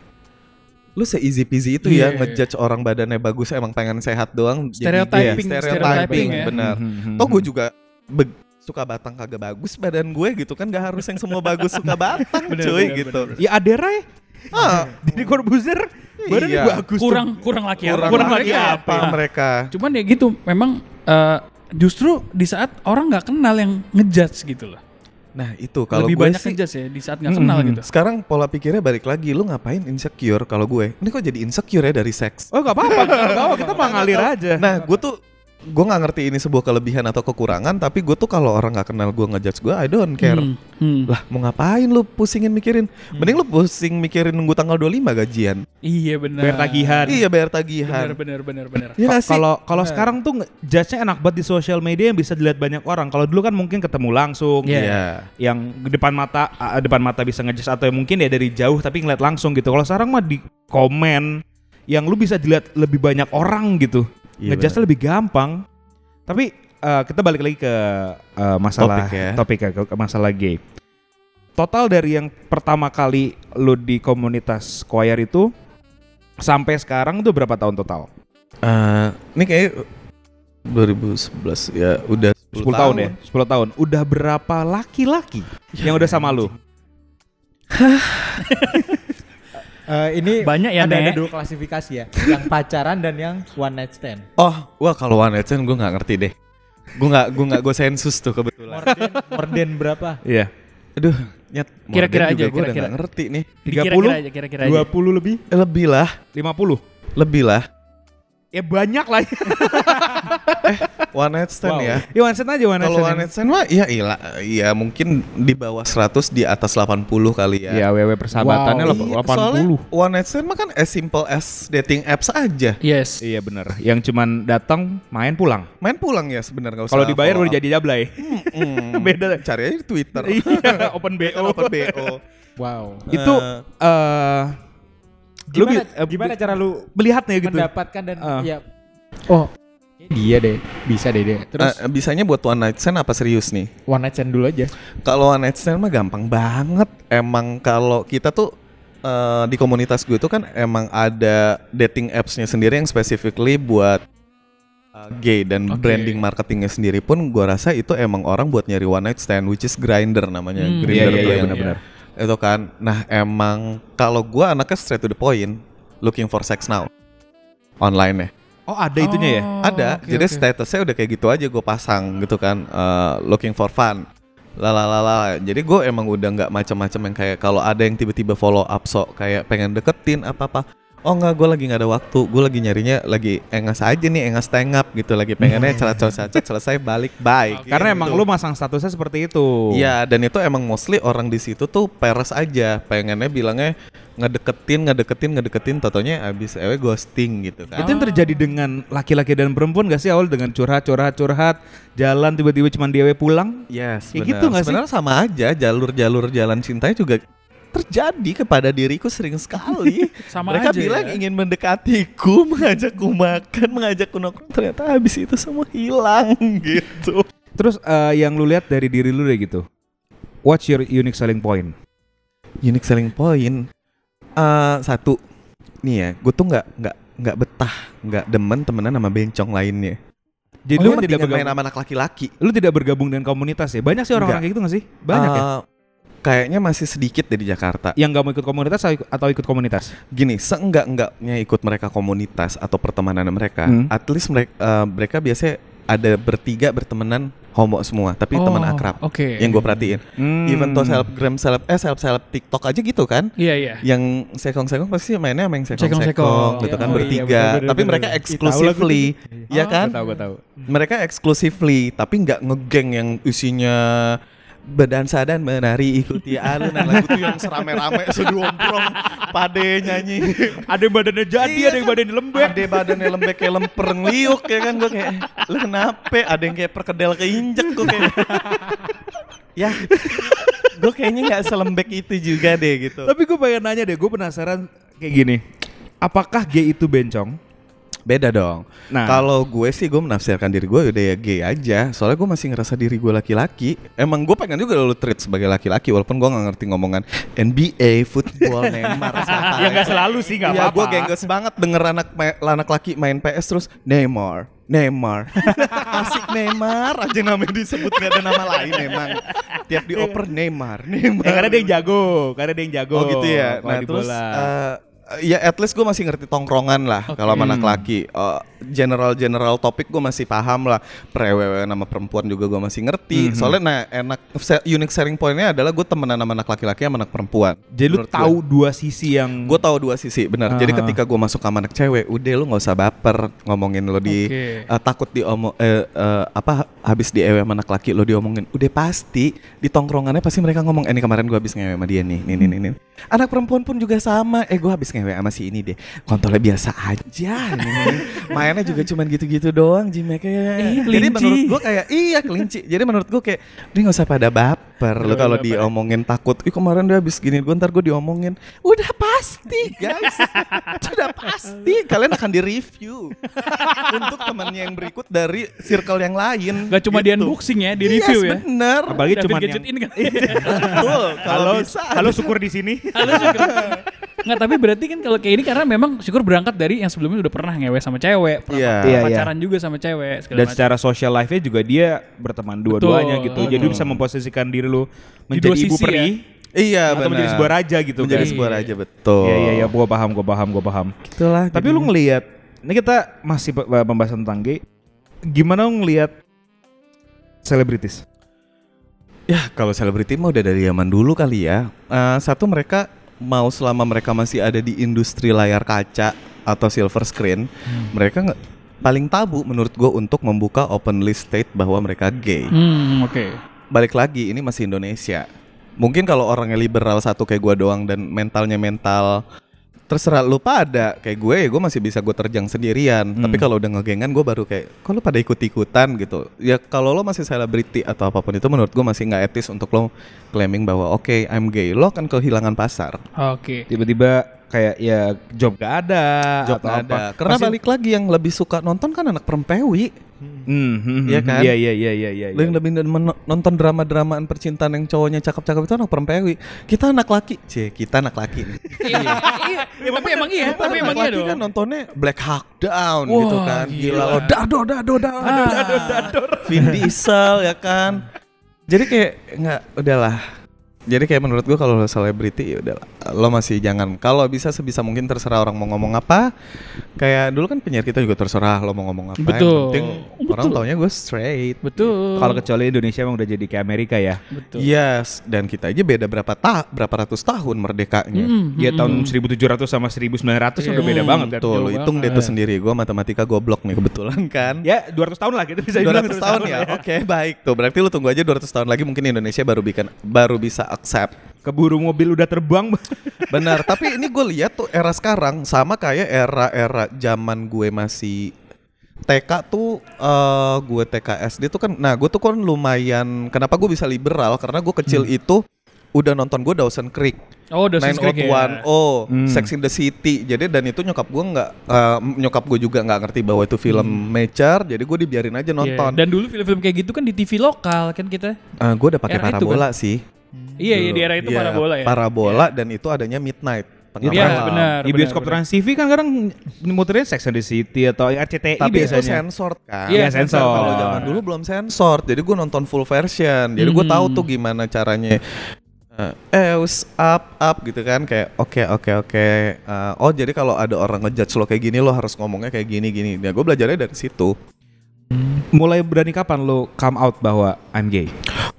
lu se easy peasy itu Iya. ya ngejudge orang badannya bagus emang pengen sehat doang. jadi Stereotyping, gay. stereotyping ya. benar. Mhm. Toh gue juga be- suka batang kagak bagus badan gue gitu kan gak harus yang semua bagus suka batang cuy gitu. Ya Adera ya. Ah, Jadi Corbuzier badannya Iya. bagus. tuh. kurang kurang laki apa? kurang, Kurang lagi lagi apa apa? mereka? Cuman ya gitu, memang eh, justru di saat orang nggak kenal yang ngejudge gitu loh. Nah itu kalau Lebih gue banyak sih ngejudge ya di saat nggak kenal Hmm. gitu. sekarang pola pikirnya balik lagi, lu ngapain insecure kalau gue? Ini kok jadi insecure ya dari seks? Oh nggak apa-apa, nggak apa-apa. Kita mah ngalir aja. Nah gue tuh gue nggak ngerti ini sebuah kelebihan atau kekurangan, tapi gue tuh kalau orang nggak kenal gue ngejudge gue, I don't care. Hmm, hmm. Lah mau ngapain lu pusingin mikirin? Mending lu pusing mikirin nunggu tanggal 25 gajian. Iya benar. Bayar tagihan. Iya bayar Benar tagihan. benar benar benar. Iya nggak sih? Kalau kalau sekarang tuh judge-nya enak banget di sosial media yang bisa dilihat banyak orang. Kalau dulu kan mungkin ketemu langsung, Iya. Iya. yang depan mata depan mata bisa ngejudge atau yang mungkin ya dari jauh tapi ngeliat langsung gitu. Kalau sekarang mah di komen yang lu bisa dilihat lebih banyak orang gitu. Iya, ngejudge lebih gampang. Tapi eh, kita balik lagi ke eh, masalah Topik ya. topik ya, ke, ke masalah gay. Total dari yang pertama kali lu di komunitas choir itu sampai sekarang tuh berapa tahun total? Eh, ini kayak 2011 ya udah 10 tahun, ya? 10 tahun. Udah berapa laki-laki yang udah sama lu? Eh, ini Banyak ya, ada, ada Nek. dua klasifikasi ya, yang pacaran dan yang one night stand. Oh, wah kalau one night stand gue nggak ngerti deh. Gue nggak gue nggak gue sensus tuh kebetulan. Morden, morden berapa? Iya. Aduh, nyet. Kira-kira Morden aja, juga gue udah nggak ngerti nih. Kira-kira aja, kira-kira aja. 20 lebih? Eh, lebih lah, 50. lebih lah. Ya banyak lah ya. One night stand Wow. ya. ya one set aja one Kalau set. one night stand mah iya iya iya mungkin di bawah 100 di atas 80 kali ya. Ya WW persahabatannya Wow. lep- Iya, 80. Soalnya one night stand mah kan as simple as dating apps aja. Yes. Iya bener. Yang cuman datang main pulang. Main pulang ya sebenarnya. Kalau dibayar udah jadi jablay. Mm, Beda. Cari aja di Twitter. Iya, open BO. Open BO. Wow. Itu Eh, eh lu Gimana, bi- eh, gimana cara lu melihatnya gitu? mendapatkan dan Ah. ya oh dia deh bisa deh dia. Terus eh, bisanya buat one night stand apa serius nih? one night stand dulu aja. Kalau one night stand mah gampang banget. Emang kalau kita tuh eh, di komunitas gue tuh kan emang ada dating apps-nya sendiri yang specifically buat uh, gay dan Oke. branding marketingnya sendiri pun gue rasa itu emang orang buat nyari one night stand which is grinder namanya Hmm, grinder iya, iya, tuh iya, yang- benar-benar. Itu kan. Nah emang kalau gue anaknya straight to the point looking for sex now. Online ya Oh ada itunya ya? Oh, ada. oke, jadi oke. statusnya udah kayak gitu aja gue pasang gitu kan eh, looking for fun. Lalalala jadi gue emang udah nggak macam-macam yang kayak kalau ada yang tiba-tiba follow up sok kayak pengen deketin apa apa oh nggak gue lagi nggak ada waktu gue lagi nyarinya lagi engas aja nih engas tengap gitu lagi pengennya celat-celat selesai balik bye Karena Gitu. emang lu masang statusnya seperti itu. Iya, dan itu emang mostly orang di situ tuh peres aja, pengennya bilangnya ngedeketin, ngedeketin, ngedeketin, totonya abis ewe ghosting gitu kan. Itu yang terjadi dengan laki-laki dan perempuan gak sih awal dengan curhat, curhat, curhat, jalan tiba-tiba cuma dia pulang? Yes, Kayak benar. gitu nggak sih? Sebenarnya sama aja, jalur-jalur jalan cintanya juga terjadi kepada diriku sering sekali. Sama Mereka aja bilang ya. ingin mendekatiku, mengajakku makan, mengajakku nongkrong, ternyata habis itu semua hilang gitu. Terus eh, yang lu lihat dari diri lu deh gitu. What's your unique selling point? Unique selling point eh satu nih ya, gue tuh nggak nggak nggak betah, nggak demen temenan sama bencong lainnya. Jadi lu lu tidak main bergabung, sama anak laki-laki. lu tidak bergabung dengan komunitas ya? Banyak sih orang-orang kayak gitu gak sih? Banyak ya? Eh, Kayaknya masih sedikit deh di Jakarta. Yang gak mau ikut komunitas atau ikut- komunitas? Gini, seenggak-enggaknya ikut mereka komunitas atau pertemanan mereka, Hmm. at least mereka mereka biasanya ada bertiga bertemanan homo semua, tapi teman Oh, akrab. Oke. Yang gue perhatiin. Hmm. Even tuh selebgram seleb eh seleb seleb TikTok aja gitu kan. Iya iya. Yang sekong-sekong pasti mainnya sama yang Sekong-sekong. gitu kan Oh, iya, bertiga. bener-bener, tapi mereka exclusively, ya Oh, kan? Gue tahu, gue tahu. Mereka exclusively, tapi nggak ngegeng yang isinya berdansa dan menari ikuti alunan lagu tuh yang serame-rame sedomprong pade nyanyi Ada yang badannya jadi, Iya ada yang badannya lembek. ada badannya lembek kayak lemper ngeliuk ya kan gue kayak lu kenapa ada yang kayak perkedel keinjek gue kayak ya gue kayaknya nggak selembek itu juga deh gitu Tapi gue pengen nanya deh, gue penasaran kayak gini. Apakah gay itu bencong? Beda dong Nah. kalau gue sih gue menafsirkan diri gue udah ya gay aja soalnya gue masih ngerasa diri gue laki-laki emang gue pengen juga lu treat sebagai laki-laki walaupun gue nggak ngerti ngomongan NBA football Neymar Ya nggak selalu sih, nggak Iya, apa-apa. gue gengges banget denger anak anak laki main PS terus Neymar, Neymar, asik Neymar aja namanya disebut gak ada nama lain emang. Tiap dioper Neymar, Neymar. Ya, karena dia yang jago, karena dia yang jago. Oh gitu ya. Nah terus bola. Eh, ya at least gue masih ngerti tongkrongan lah kalau sama anak laki. Eh, general general topik gue masih paham lah. Prewewe nama perempuan juga gue masih ngerti. Mhm. Soalnya nah enak unique selling pointnya adalah gue temenan sama anak laki-laki sama anak perempuan. Jadi lu Menurut gue. tahu dua sisi yang Gue tahu dua sisi benar. Jadi Ah. ketika gue masuk sama anak cewek, udah lu nggak usah baper ngomongin lo di Oke. eh, takut diomong eh, eh, apa habis di ewe sama anak laki lo diomongin. Udah pasti di tongkrongannya pasti mereka ngomong, eh ini kemarin gue habis ngewe sama dia nih, nih nih nih. nih." Anak perempuan pun juga sama. Eh gue habis ngewe sama si ini deh. Kontolnya biasa aja. Mainnya juga cuman gitu-gitu doang, Jimmy kayak. Ih, Jadi kelinci. menurut gue kayak iya kelinci. Jadi menurut gue kayak dia nggak usah pada baper. Lo kalau diomongin takut, ih kemarin dia habis gini, gue ntar gue diomongin. Udah pasti guys, sudah pasti kalian akan di review untuk temannya yang berikut dari circle yang lain. Gak cuma di Gitu. unboxing ya, di review Yes, ya. bener. apalagi cuma yang ini kan. Betul. Kalau halo, bisa. halo syukur di sini. Nggak, tapi berarti kan kalau kayak ini karena memang syukur berangkat dari yang sebelumnya udah pernah ngewe sama cewek, pernah Iya. Iya, iya. pacaran juga sama cewek, segala Dan macam. secara social life-nya juga dia berteman dua-duanya Betul. gitu. Jadi lu bisa memposisikan diri lu Di menjadi ibu sisi peri Iya atau benar. menjadi sebuah raja gitu Menjadi kan. sebuah raja betul. Iya iya iya, gua paham, gua paham, gua paham. Itulah. Tapi lu ngelihat, ini kita masih pe- pembahasan tentang gay. Gimana lu ngelihat selebritis? Ya kalau selebriti mah udah dari zaman dulu kali ya. Eh, satu mereka mau selama mereka masih ada di industri layar kaca atau silver screen, mereka nggak paling tabu menurut gue untuk membuka openly state bahwa mereka gay. Hmm, oke. Balik lagi ini masih Indonesia. Mungkin kalau orangnya liberal satu kayak gue doang dan mentalnya mental terserah lu pada. Kayak gue gue masih bisa gue terjang sendirian. Tapi kalau udah ngegengan gue baru kayak kok lu pada ikut ikutan gitu. Ya kalau lo masih selebriti atau apa pun itu menurut gue masih nggak etis untuk lo claiming bahwa oke I'm gay. Lo akan kehilangan pasar. Oke. Tiba-tiba kayak ya job gak ada job atau nggak apa. ada. Karena Pasti- balik lagi yang lebih suka nonton kan anak perempewi Hmm, hmm, Iya hmm, kan? Iya iya iya iya iya. lo yang lebih nonton drama-dramaan percintaan yang cowoknya cakep-cakep itu anak perempewi kita anak laki. Cie kita anak laki. Iya, iya, iya, tapi emang iya, tapi emang iya laki dong. kan nontonnya Black Hawk Down Wah, gitu kan. gila, lo dado dado dado Ah. dado dado Vin Diesel ya kan. Jadi kayak nggak udahlah jadi kayak menurut gua kalau lo selebriti ya udahlah lo masih jangan kalau bisa sebisa mungkin terserah orang mau ngomong apa kayak dulu kan penyiar kita juga terserah lo mau ngomong apa Betul. yang penting Betul. orang taunya gue straight Betul. Kalau kecuali Indonesia emang udah jadi kayak Amerika ya. betul. Yes, dan kita aja beda berapa ta berapa ratus tahun merdekanya. Hmm, Ya tahun hmm. 1700 sama 1900 Iya. udah beda banget kan. Tuh, lo hitung deh tuh sendiri. Gue matematika goblok nih kebetulan kan. Ya 200 tahun lah kita bisa bilang 200 tahun ya. Oke, baik. Tuh, berarti lu tunggu aja 200 tahun lagi mungkin Indonesia baru bikin baru bisa accept. Keburu mobil udah terbang. Benar, tapi ini gue lihat tuh era sekarang sama kayak era-era zaman gue masih TK tuh eh gue TK SD tuh kan nah gue tuh kan lumayan kenapa gue bisa liberal karena gue kecil itu udah nonton gue Dawson Creek Oh, udah Creek ya. 90210 oh Hmm. Sex in the City jadi dan itu nyokap gue nggak eh, nyokap gue juga nggak ngerti bahwa itu film mature jadi gue dibiarin aja Iya, nonton Dan dulu film-film kayak gitu kan di TV lokal kan kita. gue udah pakai parabola sih Iya, iya dulu. di era itu Iya, parabola ya. parabola dan itu adanya midnight Iya, malam. benar. Di bioskop Trans TV kan kadang muternya Sex and the City atau RCTI tapi itu biasanya. sensor kan Iya, sensor. kalau zaman dulu belum sensor jadi gue nonton full version jadi gue Hmm. tahu tuh gimana caranya eh Eus up up gitu kan kayak oke oke oke Eh, oh jadi kalau ada orang ngejudge lo kayak gini lo harus ngomongnya kayak gini gini ya gue belajarnya dari situ Mulai berani kapan lo come out bahwa I'm gay?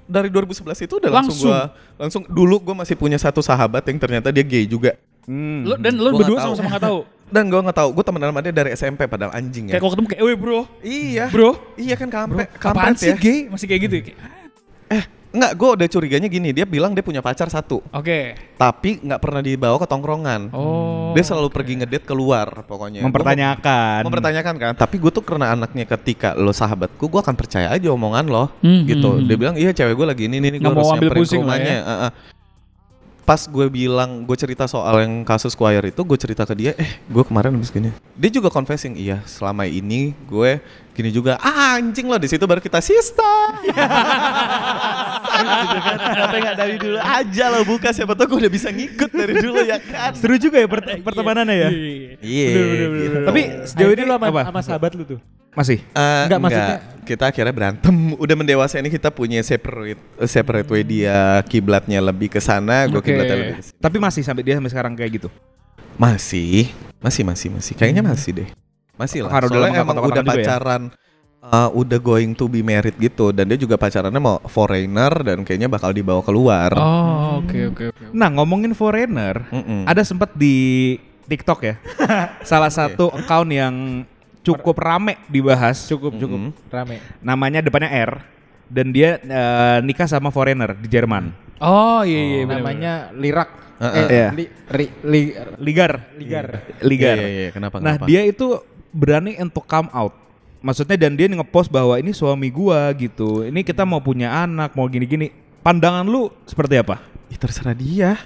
Dari 2011 itu udah langsung, Langsung. gue langsung dulu gue masih punya satu sahabat yang ternyata dia gay juga Hmm. Lo, dan lo Gua berdua sama-sama nggak tahu. dan gue nggak tahu gue temenan sama dia dari SMP padahal anjing ya Kayak kalau ketemu kayak, "Weh, bro." iya Bro. iya kan Bro, kampret apaan kampret sih ya gay? Masih kayak gitu ya. Kayak, eh Enggak, gue udah curiganya gini. Dia bilang dia punya pacar satu, Oke. tapi nggak pernah dibawa ke tongkrongan. Oh. Dia selalu pergi ngedate keluar pokoknya. Gua Mempertanyakan. mau- mempertanyakan kan. Tapi gue tuh karena anaknya ketika lo sahabatku, gue akan percaya aja omongan lo. Hmm, gitu. hmm, hmm. Dia bilang iya cewek gue lagi ini ini gue Nggak mau harus ambil nyamperin ke pusing lah rumahnya. ya. Heeh. Pas gue bilang gue cerita soal yang kasus choir itu, gue cerita ke dia, eh gue kemarin habis gini. Dia juga confessing, iya selama ini gue gini juga. Ah anjing lo di situ baru kita sista. Kenapa nggak dari dulu aja lo buka siapa tahu gue udah bisa ngikut dari dulu ya kan. Seru juga ya pert- pertemanannya ya. Iya. gitu. Tapi sejauh ini lu sama, sahabat lu tuh. Masih. Eh, Enggak, maksudnya- kita akhirnya berantem. Udah mendewasa ini kita punya separate separate way dia kiblatnya lebih ke sana, gue kiblatnya lebih. Tapi masih sampai dia sampai sekarang kayak gitu. Masih, masih, masih, masih. Kayaknya masih deh. Masih lah. Karena udah Soalnya emang udah ya? pacaran, uh, udah going to be married gitu. Dan dia juga pacarannya mau foreigner dan kayaknya bakal dibawa keluar. Oh, oke oke oke. Nah, ngomongin foreigner, Mm-mm. ada sempat di TikTok ya. salah satu account yang cukup rame dibahas. Cukup cukup Mm-mm. rame. Namanya depannya R dan dia eh, nikah sama foreigner di Jerman. Oh iya iya benar, Namanya Lirak. Heeh. Eh, Iya. li, ri, li, Ligar. Ligar. Ligar. Iya, iya, iya. Kenapa, Nah, kenapa? dia itu berani untuk come out. Maksudnya dan dia ngepost bahwa ini suami gua gitu. Ini kita mau punya anak, mau gini-gini. Pandangan lu seperti apa? Ih, terserah dia.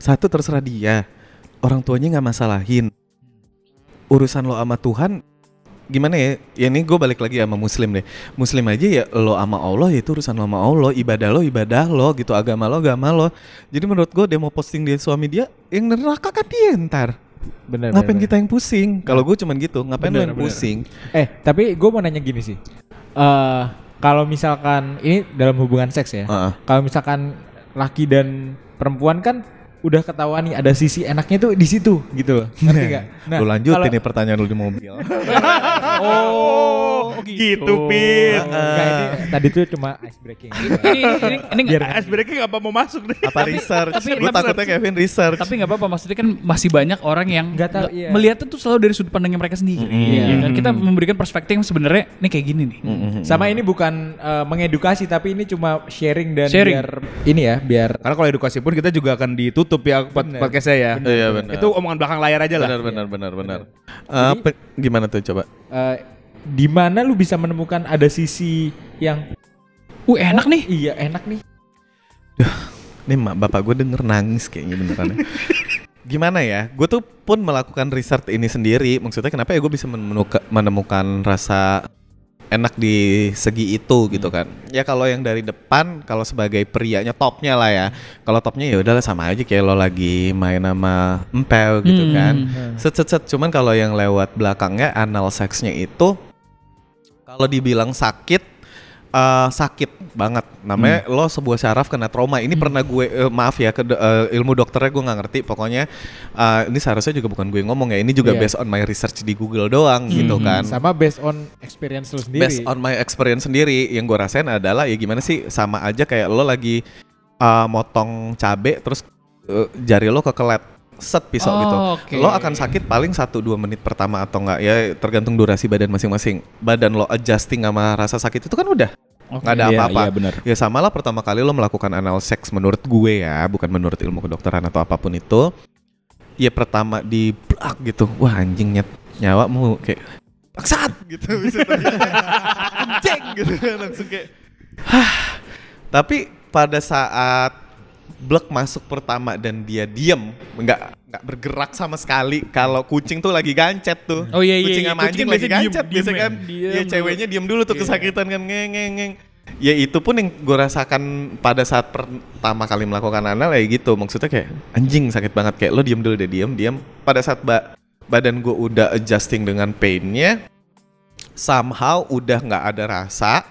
Satu terserah dia. Orang tuanya nggak masalahin. Urusan lo sama Tuhan gimana ya? Ya ini gue balik lagi sama Muslim deh. Muslim aja ya lo sama Allah ya itu urusan lo sama Allah. Ibadah lo ibadah lo gitu. Agama lo agama lo. Jadi menurut gue dia mau posting dia suami dia yang neraka kan dia ntar. Bener, ngapain bener, kita yang pusing? Kalau gue cuman gitu. Ngapain lo Bener, yang bener. pusing? Eh, tapi gue mau nanya gini sih. Eh, kalau misalkan ini dalam hubungan seks ya. Heeh. Kalau misalkan laki dan perempuan kan udah ketahuan nih ada sisi enaknya tuh di situ gitu loh. Ngerti gak? lu lanjutin nih pertanyaan lu di mobil. Oh, gitu, Pit. Enggak, ini tadi tuh cuma ice breaking. ini ini ini nggak- Ice breaking apa mau masuk deh? Apa research? tapi- Gue tapi- takutnya Kevin research. tapi nggak apa-apa maksudnya kan masih banyak orang yang Nggak tahu, iya. melihatnya tuh selalu dari sudut pandangnya mereka sendiri. Iya. Dan kita memberikan perspektif yang sebenarnya ini kayak gini nih. Sama ini bukan eh, mengedukasi tapi ini cuma sharing dan Sharing. biar ini ya, biar Karena kalau edukasi pun kita juga akan ditutup ya pod- Bener. podcastnya ya. Iya benar. Itu omongan belakang layar aja lah. benar benar benar benar. Eh, gimana tuh coba? eh, di mana lu bisa menemukan ada sisi yang Uh enak nih. iya enak nih. Nih mak bapak gue denger nangis kayaknya beneran. ya. Gimana ya? Gue tuh pun melakukan research ini sendiri. Maksudnya kenapa ya gue bisa menemuka- menemukan rasa enak di segi itu gitu kan? Ya kalau yang dari depan, kalau sebagai prianya topnya lah ya. Kalau topnya ya udahlah sama aja kayak lo lagi main sama empel gitu Hmm. kan. Set set set. Cuman kalau yang lewat belakangnya anal seksnya itu kalau dibilang sakit eh, sakit banget. Namanya lo sebuah syaraf kena trauma. Ini pernah gue eh, maaf ya ke eh, ilmu dokternya gue nggak ngerti. Pokoknya eh, ini seharusnya juga bukan gue ngomong ya. Ini juga Iya. based on my research di Google doang gitu kan. Sama based on experience lu sendiri. based on my experience sendiri. Yang gue rasain adalah ya gimana sih sama aja kayak lo lagi uh, motong cabe terus uh, jari lo kekelet set pisau Oh, gitu oke. lo akan sakit paling 1-2 menit pertama atau enggak ya tergantung durasi badan masing-masing. Badan lo adjusting sama rasa sakit itu kan udah nggak ada Iya, apa-apa. iya, benar. ya sama lah pertama kali lo melakukan anal seks menurut gue ya bukan menurut ilmu kedokteran atau apa pun itu. Ya pertama di blak gitu. Wah anjing nyet nyawamu kayak baksat gitu. Anjing gitu kan langsung kayak. Hah. Tapi pada saat blek masuk pertama dan dia diem nggak nggak bergerak sama sekali. Kalau kucing tuh lagi gancet tuh. Oh, iya, iya, kucing iya. sama Kucing anjing kan lagi diem, gancet diem biasanya ya. kan. Diem. Ya dulu. ceweknya diem dulu tuh kesakitan kan. Ngeng ngeng ngeng. Ya itu pun yang gue rasakan pada saat pertama kali melakukan anal ya gitu. Maksudnya kayak anjing sakit banget. Kayak lo diem dulu deh diem diem. Pada saat ba- badan gue udah adjusting dengan painnya somehow udah nggak ada rasa.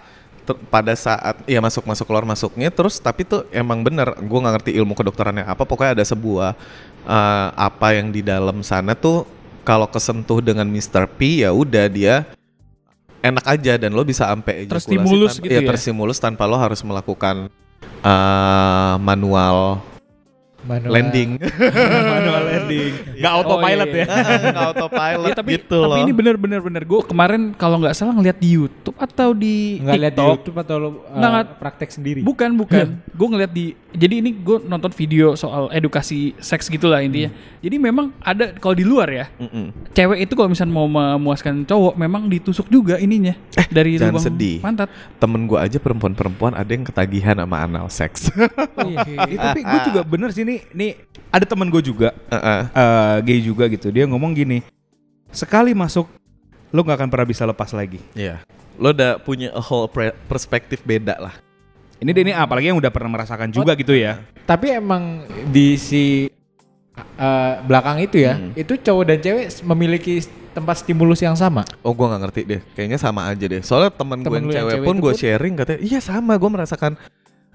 Pada saat ya masuk masuk keluar masuknya terus tapi tuh emang bener. Gue nggak ngerti ilmu kedokterannya apa. Pokoknya ada sebuah eh, apa yang di dalam sana tuh kalau kesentuh dengan Mr. P ya udah dia enak aja dan lo bisa sampai ejakulasi Terstimulus tanpa- gitu ya? terstimulus tanpa lo harus melakukan eh, manual Manual. landing. Manual landing. Gak autopilot iya, iya. ya. Nggak autopilot Iya, tapi gitu tapi loh. ini bener-bener bener gue kemarin kalau nggak salah ngeliat di YouTube atau di Nggak lihat di TikTok. YouTube atau lo uh, Nggak, nggak. praktek sendiri? Bukan, bukan. gue ngeliat di jadi ini gue nonton video soal edukasi seks gitulah intinya. Hmm. Jadi memang ada kalau di luar ya, Mm-mm. cewek itu kalau misalnya mau memuaskan cowok memang ditusuk juga ininya dari jangan lubang sedih. pantat. Temen gue aja perempuan-perempuan ada yang ketagihan sama anal seks. Eh, tapi gue juga bener sih nih, nih ada temen gue juga, Heeh. eh, gay juga gitu. Dia ngomong gini, sekali masuk, lo nggak akan pernah bisa lepas lagi. Iya. Lo udah punya a whole perspektif beda lah. Ini dia ini apalagi yang udah pernah merasakan juga gitu ya. Tapi emang di si uh, belakang itu ya, Hmm. itu cowok dan cewek memiliki tempat stimulus yang sama. Oh gue nggak ngerti deh. Kayaknya sama aja deh. Soalnya temen gue yang yang cewek cewek pun gue sharing katanya, iya sama. Gue merasakan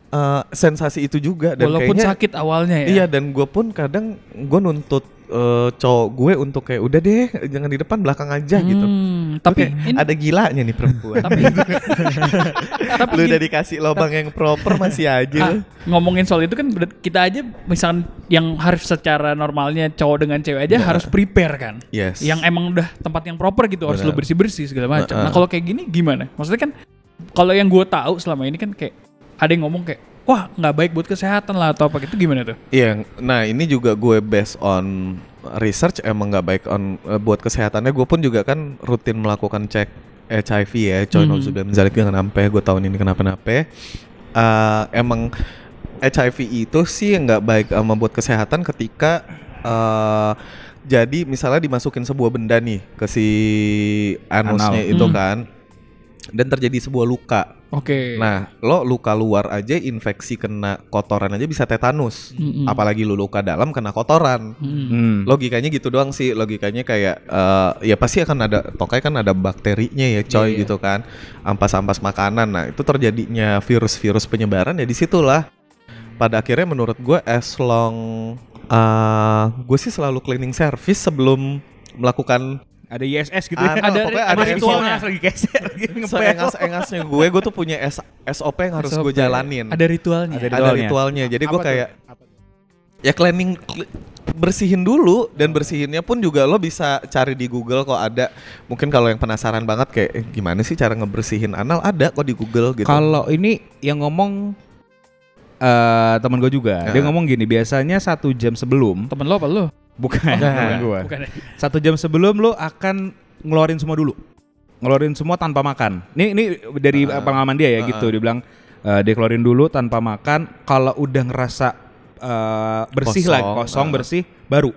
eh, sensasi itu juga. Dan Walaupun kayaknya, sakit awalnya ya. Iya dan gue pun kadang gue nuntut eh, cowok gue untuk kayak udah deh jangan di depan belakang aja gitu. Hmm, tapi Oke, ini- ada gilanya nih perempuan. tapi tapi Lu udah dikasih lobang yang proper masih aja. Ah, ngomongin soal itu kan kita aja misalkan yang harus secara normalnya cowok dengan cewek aja harus prepare kan. Yes. Yang emang udah tempat yang proper gitu harus Benar. lu bersih-bersih segala macam. Heeh. Nah, kalau kayak gini gimana? Maksudnya kan kalau yang gue tahu selama ini kan kayak ada yang ngomong kayak wah nggak baik buat kesehatan lah atau apa gitu gimana tuh? Iya, nah ini juga gue based on research emang nggak baik on eh, buat kesehatannya. Gue pun juga kan rutin melakukan cek HIV ya, coy Mhm. mm -hmm. jangan sampai gue tahun ini kenapa-napa. Eh, emang HIV itu sih nggak baik sama buat kesehatan ketika eh jadi misalnya dimasukin sebuah benda nih ke si anusnya Anal. itu Hmm. kan, dan terjadi sebuah luka. Oke. Nah, lo luka luar aja infeksi kena kotoran aja bisa tetanus. Mm-mm. Apalagi lu luka dalam kena kotoran. Hmm. Hmm. Logikanya gitu doang sih. Logikanya kayak eh, ya pasti akan ada tokai kan ada bakterinya ya coy Iya. gitu kan. Ampas-ampas makanan. Nah, itu terjadinya virus-virus penyebaran ya di situlah. Pada akhirnya menurut gue as long eh gue sih selalu cleaning service sebelum melakukan Ada ISS gitu Ah, ya. Ada- pokoknya ada ada ritualnya. Lagi keser seengas-engasnya gue gue tuh punya S- SOP yang harus gue jalanin. Ada ritualnya. Ada ada ritualnya. ritualnya. Jadi gue Apa tuh? kayak ya cleaning cle- bersihin dulu dan bersihinnya pun juga lo bisa cari di Google kok ada mungkin kalau yang penasaran banget kayak eh, gimana sih cara ngebersihin anal ada kok di Google gitu. Kalau ini yang ngomong eh teman gue juga, dia Nah. ngomong gini, biasanya satu jam sebelum, Temen lo apa lo? Bukan, Bukan. gua. Bukan. ya? satu jam sebelum lo akan ngeluarin semua dulu, ngeluarin semua tanpa makan. Ini ini dari Ah. pengalaman dia ya Ah. gitu, dia bilang eh, dia keluarin dulu tanpa makan. Kalau udah ngerasa eh, bersih Kosong, lah, kosong ah. bersih, baru.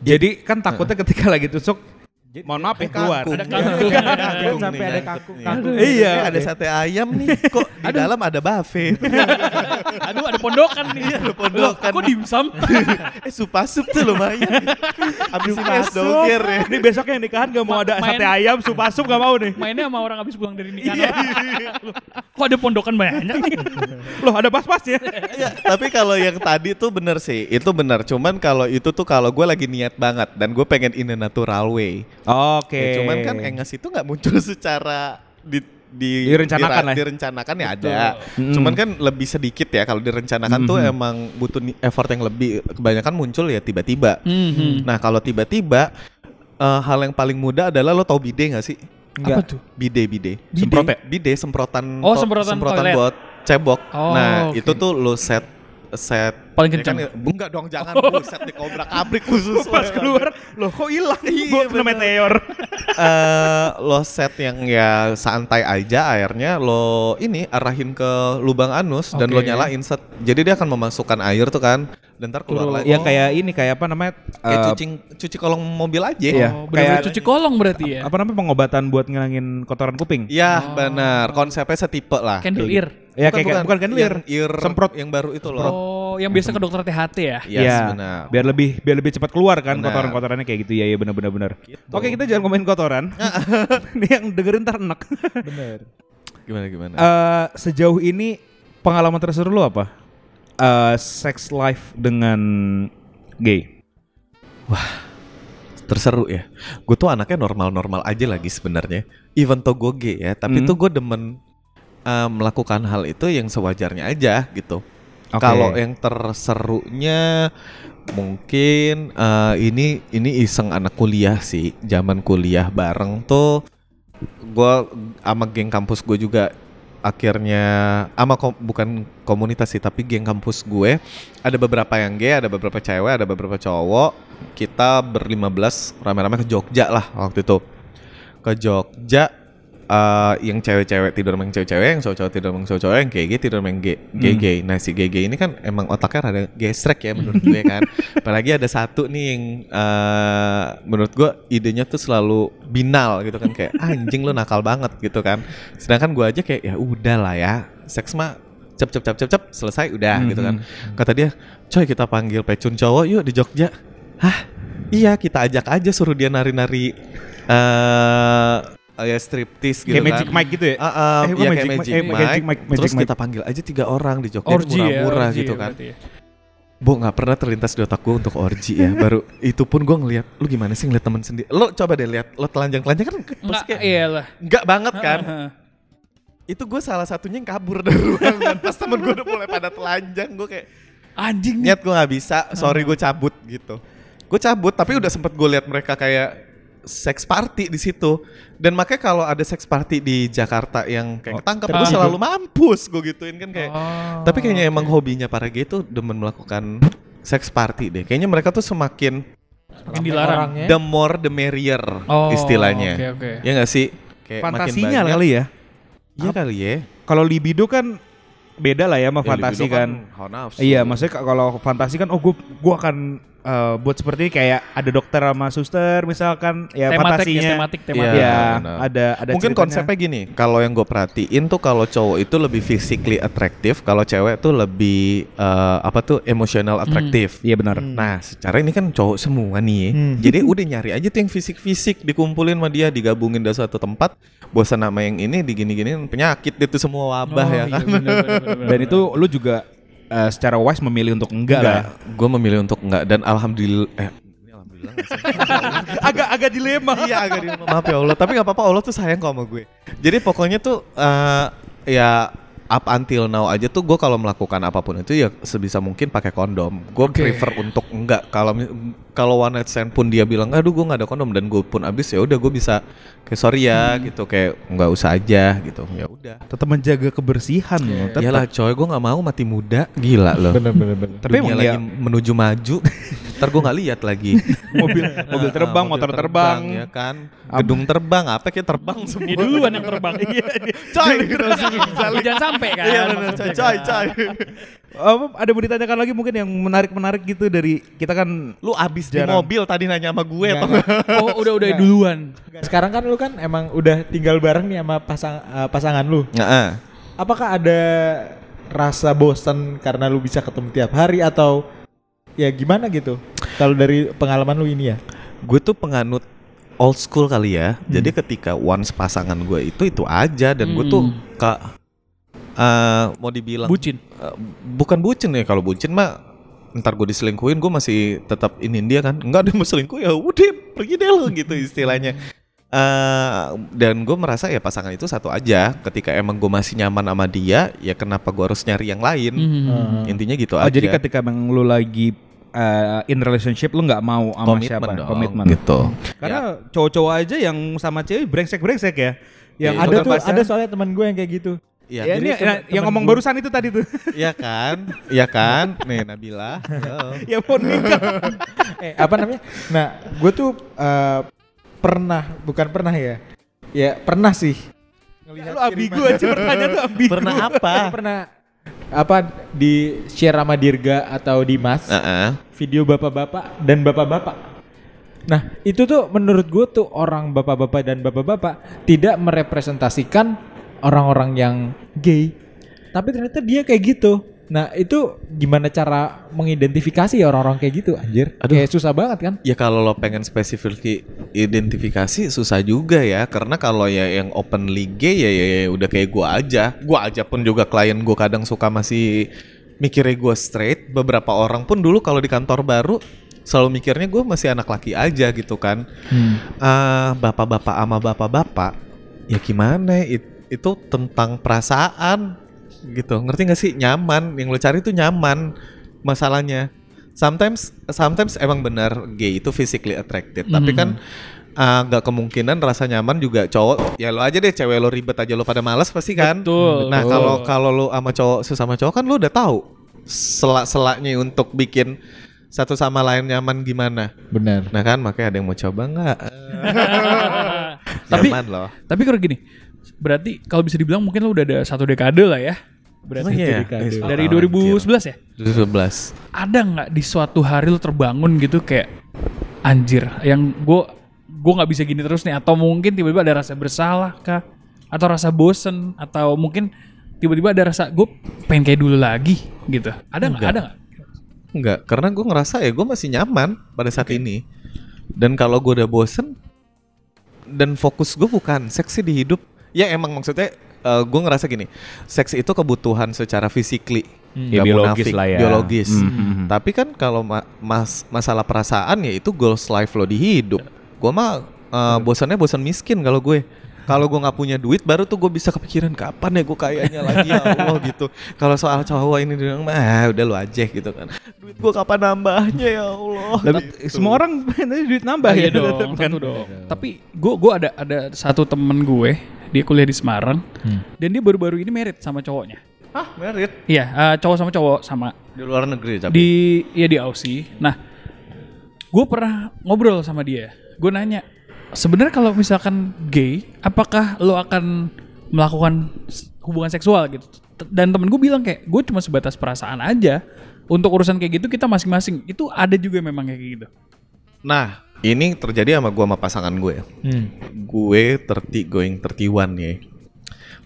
Jadi kan takutnya ketika lagi tusuk, mohon maaf ya keluar. Kangkung. Ada kangkung. Iya, Jangan kangkung sampai ada kan. kangkung. Iya. Iya. Eh, ada sate ayam nih kok di dalam ada buffet. Aduh ada pondokan nih. Iya, ada pondokan. Kok dimsum? eh supasup tuh lumayan. Abis ini es doger ya. Ini besok yang nikahan gak mau Ma- ada main- sate ayam, supasup gak mau nih. Mainnya sama orang habis pulang dari nikahan. Kok ada pondokan banyak nih? Loh ada pas-pasnya. Iya, tapi kalau yang tadi tuh bener sih, itu bener. Cuman kalau itu tuh kalau gue lagi niat banget dan gue pengen in a natural way. Oke. Ya, cuman kan engas itu nggak muncul secara di di Direncanakan dira- lah. direncanakan ya ada. Mm. Cuman kan lebih sedikit ya kalau direncanakan tuh Mhm. emang butuh effort yang lebih. Kebanyakan muncul ya tiba-tiba. Mhm. Nah kalau tiba-tiba eh, hal yang paling mudah adalah lo tau bide nggak sih? Apa tuh? Bide bide. Semprot ya? Bide semprotan. Oh, semprotan toilet. buat cebok. Oh, nah oke. itu tuh lo set set Paling ya kencang. kan, enggak dong jangan buset di kobrak abrik khusus Pas keluar, loh kok hilang? Iya, Gua kena meteor. eh lo set yang ya santai aja airnya lo ini arahin ke lubang anus dan lo nyalain set jadi dia akan memasukkan air tuh kan dan ntar keluar Turun. lagi Ya kayak ini kayak apa namanya? kayak eh, cuci cuci kolong mobil aja Iya. Oh, bener-bener Kayak- cuci kolong berarti ya. apa namanya pengobatan buat ngilangin kotoran kuping? Iya Oh. benar konsepnya setipe lah Candle Kayak ear. Ya kayak kayak- bukan kan yang ear semprot yang baru itu loh Oh, yang biasa ke dokter THT ya? Yes, Iya, benar biar lebih biar lebih cepat keluar kan kotoran-kotorannya kayak gitu ya ya benar benar benar. Gitu. Oke kita jangan ngomongin kotoran. Ini yang dengerin ntar enak. Bener. gimana gimana Eh, sejauh ini pengalaman terseru lu apa? Eh, sex life dengan gay. terseru ya gue tuh anaknya normal-normal aja lagi sebenarnya even though gue gay ya tapi Hmm. tuh gue demen uh, melakukan hal itu yang sewajarnya aja gitu Oke. Kalau yang terserunya mungkin eh, ini ini iseng anak kuliah sih. Zaman kuliah bareng tuh gua sama geng kampus gue juga akhirnya ama kom- bukan komunitas sih tapi geng kampus gue ada beberapa yang gay, ada beberapa cewek, ada beberapa cowok. Kita berlima belas rame-rame ke Jogja lah waktu itu. Ke Jogja eh, yang cewek-cewek tidur yang cewek-cewek, yang cowok-cowok tidur yang cowok-cowok, yang gay-gay tidur sama yang gay- gay-gay. Nah si gay-gay ini kan emang otaknya rada gesrek ya menurut gue kan. Apalagi ada satu nih yang eh, menurut gue idenya tuh selalu binal gitu kan kayak anjing lu nakal banget gitu kan. Sedangkan gue aja kayak ya udah lah ya, seks mah cep cep cep cep cep selesai udah gitu kan. Kata dia, coy kita panggil pecun cowok yuk di Jogja. Hah? Iya kita ajak aja suruh dia nari-nari eh ya striptease gitu Kayak kan. Magic Mike gitu ya? Ah, ah, Eh, iya bukan kayak Magic Magic, Mike, eh, Mike. Magic Mike, Magic Terus Mike. kita panggil aja tiga orang di Jogja ya, murah-murah gitu ya kan. berarti ya. Bo nggak pernah terlintas di otak gue untuk orgy ya. Baru itu pun gue ngeliat, lu gimana sih ngeliat temen sendiri? Lo coba deh lihat, lo telanjang-telanjang kan pasti Enggak, kayak iya lah. enggak banget kan? Heeh. itu gue salah satunya yang kabur dari ruangan. Pas temen gue udah mulai pada telanjang, gue kayak Anjing nih. niat gue nggak bisa, sorry gue cabut gitu. Gue cabut, tapi udah sempet gue lihat mereka kayak seks party di situ. Dan makanya kalau ada seks party di Jakarta yang kayak ketangkep, gue selalu mampus gue gituin kan kayak. Oh, Tapi kayaknya emang hobinya para gay tuh demen melakukan seks party deh. Kayaknya mereka tuh semakin Makin dilarang. Orangnya. the more the merrier Oh, istilahnya. oke, oke. Ya nggak sih? Kayak makin Fantasinya banyak- kali ya. Iya kali ya. Kalau libido kan beda lah ya sama Ya, fantasi kan. nafsu. Iya, maksudnya ka- kalau fantasi kan oh gua gua akan eh, buat seperti ini kayak ada dokter sama suster misalkan ya Tematik ya, fantasinya. tematik, Iya, tematik. Ya, benar. ada ada Mungkin ceritanya. konsepnya gini, kalau yang gue perhatiin tuh kalau cowok itu lebih physically attractive, kalau cewek tuh lebih eh, apa tuh emotional attractive. Iya benar. Nah, secara ini kan cowok semua nih. Hmm. Jadi udah nyari aja tuh yang fisik-fisik dikumpulin sama dia, digabungin dari suatu tempat. Bosan sama yang ini digini-giniin penyakit itu semua wabah Oh, ya iya, kan. bener, bener, bener, bener. Dan itu lu juga eh, secara wise memilih untuk enggak, lah. Gue memilih untuk enggak dan alhamdulillah eh agak agak dilema. iya agak di maaf ya Allah tapi nggak apa-apa Allah tuh sayang kok sama gue jadi pokoknya tuh eh, ya up until now aja tuh gue kalau melakukan apa pun itu ya sebisa mungkin pakai kondom gue Oke. prefer untuk enggak kalau kalau one night stand pun dia bilang aduh gue nggak ada kondom dan gue pun abis ya udah gue bisa kayak sorry ya gitu kayak nggak usah aja gitu ya udah Tetap menjaga kebersihan loh. Tetap. Iyalah coy gue nggak mau mati muda gila loh Bener bener bener. Tapi emang lagi ya menuju maju ntar gue nggak lihat lagi mobil mobil Ah, terbang, mobil motor terbang. ya kan gedung terbang apa kayak terbang semua duluan yang terbang. Iya, coy Tapi jangan sampai kan. Iya coy coy coy. Apa, ada mau ditanyakan lagi mungkin yang menarik-menarik gitu dari kita kan Lu abis di Jarang. mobil tadi nanya sama gue atau nggak. Oh, udah udah duluan. Sekarang kan lu kan emang udah tinggal bareng nih sama pasang eh, pasangan lu. Heeh. Apakah ada rasa bosan karena lu bisa ketemu tiap hari atau ya gimana gitu? Kalau dari pengalaman lu ini ya. Gue tuh penganut old school kali ya. Jadi ketika once pasangan gue itu itu aja dan gue tuh Hmm. kak eh, mau dibilang Bucin. eh, bukan bucin ya kalau bucin mah ntar gue diselingkuhin gue masih tetap inin dia kan enggak dia mau selingkuh ya udah pergi deh lo gitu istilahnya Eh, dan gue merasa ya pasangan itu satu aja ketika emang gue masih nyaman sama dia ya kenapa gue harus nyari yang lain Hmm. intinya gitu oh, aja jadi ketika emang lu lagi eh, in relationship lu nggak mau sama komitmen siapa? dong Komitmen. gitu Karena cowok-cowok aja yang sama cewek brengsek-brengsek ya. Yang Iya, ada udah tuh pacaran- ada soalnya teman gue yang kayak gitu. Iya, Ya, ini temen- yang temen ngomong gua- barusan itu tadi tuh. Iya kan? Iya kan? Nih Nabila. Ya mau nikah. eh apa namanya? Nah, gue tuh eh, pernah, bukan pernah ya. Ya pernah sih. Ngelihat Lu ambigu aja bertanya tuh ambigu. Pernah apa? pernah apa di share sama Dirga atau Dimas Heeh. video bapak-bapak dan bapak-bapak. Nah itu tuh menurut gue tuh orang bapak-bapak dan bapak-bapak tidak merepresentasikan orang-orang yang gay. Tapi ternyata dia kayak gitu. Nah itu gimana cara mengidentifikasi orang-orang kayak gitu anjir? Aduh. Kayak susah banget kan? Ya kalau lo pengen spesifik identifikasi susah juga ya karena kalau ya yang openly gay ya, ya, ya udah kayak gua aja. Gua aja pun juga klien gua kadang suka masih mikirnya gua straight. Beberapa orang pun dulu kalau di kantor baru selalu mikirnya gue masih anak laki aja gitu kan. Ah, bapak-bapak sama bapak-bapak ya gimana it- itu tentang perasaan gitu. Ngerti gak sih? Nyaman. Yang lo cari tuh nyaman masalahnya. Sometimes sometimes emang benar gay itu physically attracted, tapi kan uh, nggak kemungkinan rasa nyaman juga cowok ya lo aja deh cewek lo ribet aja lo pada malas pasti kan Betul. nah kalau kalau lo sama cowok sesama cowok kan lo udah tahu selak-selaknya untuk bikin satu sama lain nyaman gimana Benar. nah kan makanya ada yang mau coba nggak Tapi- nyaman loh Tapi kalau gini, berarti kalau bisa dibilang mungkin lo udah ada satu dekade lah ya. Berarti iya? dekade. Eh, dari anjir. 2011 ya. 2011 Ada nggak di suatu hari lo terbangun gitu kayak anjir, yang gue gue nggak bisa gini terus nih atau mungkin tiba-tiba ada rasa bersalah kah atau rasa bosen atau mungkin tiba-tiba ada rasa gue pengen kayak dulu lagi gitu ada nggak Enggak. ada nggak Enggak, karena gue ngerasa ya gue masih nyaman pada saat ini. Dan kalau gue udah bosen dan fokus gue bukan seksi di hidup, ya emang maksudnya gue ngerasa gini, seks itu kebutuhan secara physically, Ya, nggak biologis munafik, lah ya. biologis. Hmm, hmm, hmm. Tapi kan kalau ma- mas masalah perasaan ya itu goals life lo di hidup. Gue mah uh, bosannya bosan miskin kalau gue. Kalau gue nggak punya duit, baru tuh gue bisa kepikiran kapan ya gue kayaknya lagi ya Allah gitu. Kalau soal cowok ini dia bilang, mah udah lu aja gitu kan. Duit gue kapan nambahnya ya Allah. Tapi Gitu. semua orang pengen duit nambah iya ya dong, kan. dong. Tapi gue gua ada ada satu temen gue, dia kuliah di Semarang, dan dia baru-baru ini merit sama cowoknya. Hah, merit Iya, eh, cowok sama cowok sama di luar negeri tapi. di ya di Aussie. Nah, gue pernah ngobrol sama dia. Gue nanya, sebenarnya kalau misalkan gay, apakah lo akan melakukan hubungan seksual gitu? Dan temen gue bilang kayak, gue cuma sebatas perasaan aja. Untuk urusan kayak gitu kita masing-masing. Itu ada juga memang kayak gitu. Nah, ini terjadi sama gue sama pasangan gue. Hmm. Gue 30 going 31 ya.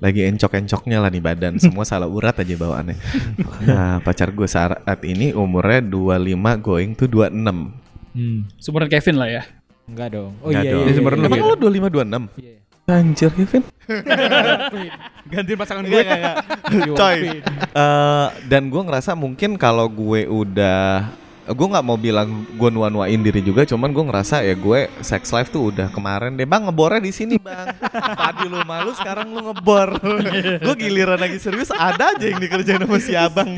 Lagi encok-encoknya lah nih badan, semua salah urat aja bawaannya. Nah, pacar gue saat ini umurnya 25 going to 26. Hmm. Seumuran Kevin lah ya. Enggak dong. Oh Nggak iya dong. iya. iya, sebenarnya iya. Emang lo 25 26? Iya. Anjir Kevin. Gantiin pasangan gue. Coy. Eh, dan gue ngerasa mungkin kalau gue udah gue nggak mau bilang gue nua-nuain diri juga cuman gue ngerasa ya gue sex life tuh udah kemarin deh. Bang ngebornya di sini bang. Tadi lu malu sekarang lu ngebor. Gue giliran lagi serius ada aja yang dikerjain sama si abang.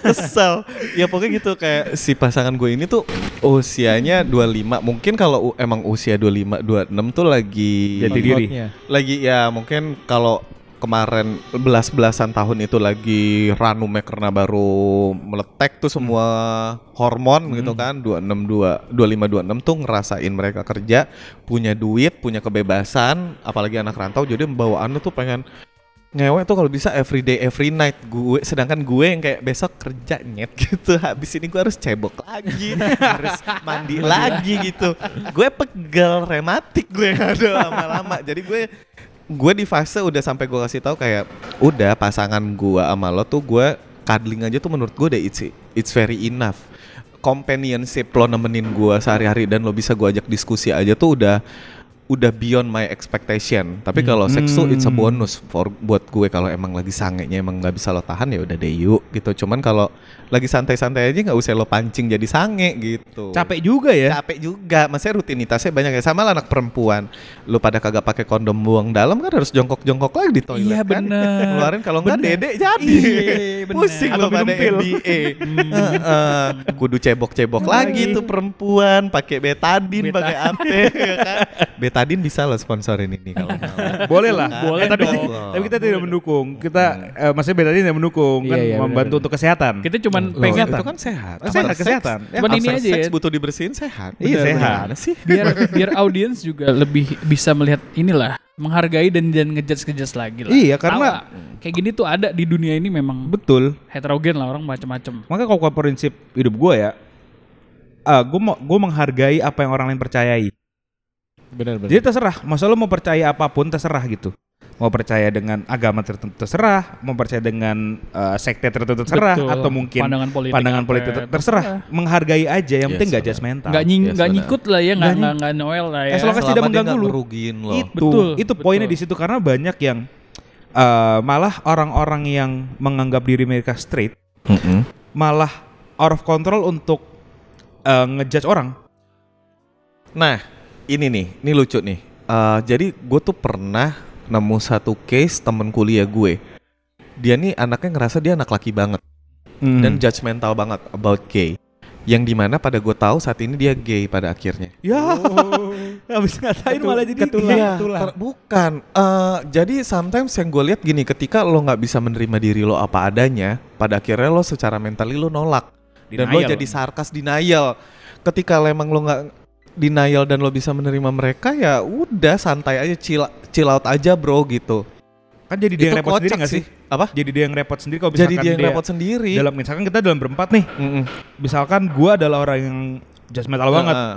Kesel. Ya pokoknya gitu kayak si pasangan gue ini tuh usianya 25 mungkin kalau emang usia 25 26 tuh lagi Jadi diri. Lagi ya mungkin kalau kemarin belas-belasan tahun itu lagi ranumnya karena baru meletek tuh semua hormon gitu kan. 262 25 26 tuh ngerasain mereka kerja punya duit punya kebebasan apalagi anak rantau. Jadi bawaannya tuh pengen ngewe tuh kalau bisa every day every night. Gue sedangkan gue yang kayak besok kerja nyet gitu. Habis ini gue harus cebok lagi harus mandi. lagi gitu. Gue pegel rematik gue yang ada lama-lama. Jadi gue gue di fase udah sampai gue kasih tahu kayak udah pasangan gue sama lo tuh gue cuddling aja tuh menurut gue udah it's it's very enough companionship lo nemenin gue sehari-hari dan lo bisa gue ajak diskusi aja tuh udah udah beyond my expectation. Tapi kalau seks tuh it's a bonus for buat gue kalau emang lagi sangenya emang nggak bisa lo tahan ya udah deh yuk gitu. Cuman kalau lagi santai-santai aja nggak usah lo pancing jadi sange gitu. Capek juga ya. Capek juga, maksudnya rutinitasnya banyak ya. Sama lah anak perempuan, lu pada kagak pakai kondom buang dalam kan harus jongkok-jongkok lagi di toilet Iya, kan. bener. Keluarin kalau nggak dedek jadi. Iya, bener. Pusing Atau lo pada minum pil. NBA. Heeh. Kudu cebok-cebok lagi tuh perempuan, pakai betadin, pakai apa ya kan. Betadin bisa lo sponsorin ini kalau mau. Boleh lah. Boleh Eh, tapi, tapi kita tidak mendukung. Kita eh, maksudnya beda tidak mendukung kan Iya, iya, membantu untuk kesehatan. Kita cuman Loh, pengen itu kan sehat. Oh, sehat, After kesehatan. Ya, Cuman ini aja sex ya. butuh dibersihin sehat. Iya, Bener, sehat. sih? biar biar audiens juga lebih bisa melihat inilah menghargai dan dan ngejudge ngejudge lagi lah. Iya, karena- nggak? kayak gini tuh ada di dunia ini memang Betul. heterogen lah orang macam-macam. Maka kalau prinsip hidup gue ya, ah gue mau gue menghargai apa yang orang lain percayai. Benar benar. Jadi terserah, masa lo mau percaya apa pun terserah gitu. Mau percaya dengan agama tertentu terserah, mau percaya dengan eh, sekte tertentu terserah, Betul. atau mungkin Pandangan politik pandangan politik ter- terserah. Menghargai aja, yang Yes, penting gak benar. judgmental. Nggak nying Yes, nggak nyikut lah ya, nggak Nggak nggak nggak noel lah ya. Selama- tidak mengganggu nggak lu. lo. itu Betul, itu betul. poinnya di situ karena banyak yang eh, malah orang-orang yang menganggap diri mereka straight Mm-mm. malah out of control untuk eh, ngejudge orang. Nah, ini nih, ini lucu nih. Eh, jadi gue tuh pernah nemu satu case temen kuliah gue. Dia nih anaknya ngerasa dia anak laki banget Hmm. dan judgmental banget about gay. Yang di mana pada gue tahu saat ini dia gay pada akhirnya. ya habis ngatain malah jadi ketulah. Iya, ter- bukan. Eh, jadi sometimes yang gue lihat gini, ketika lo nggak bisa menerima diri lo apa adanya, pada akhirnya lo secara mentally lo nolak dan lo Denial. jadi sarkas denial. Ketika lo emang lo nggak denial dan lo bisa menerima mereka ya udah santai aja chill, chill out aja bro gitu. kan jadi dia Itu yang repot sendiri gak sih? Apa? Jadi dia yang repot sendiri kalau Jadi misalkan dia yang repot sendiri. Dalam misalkan kita dalam berempat nih, Mm-mm. misalkan gua adalah orang yang judgmental banget. Heeh.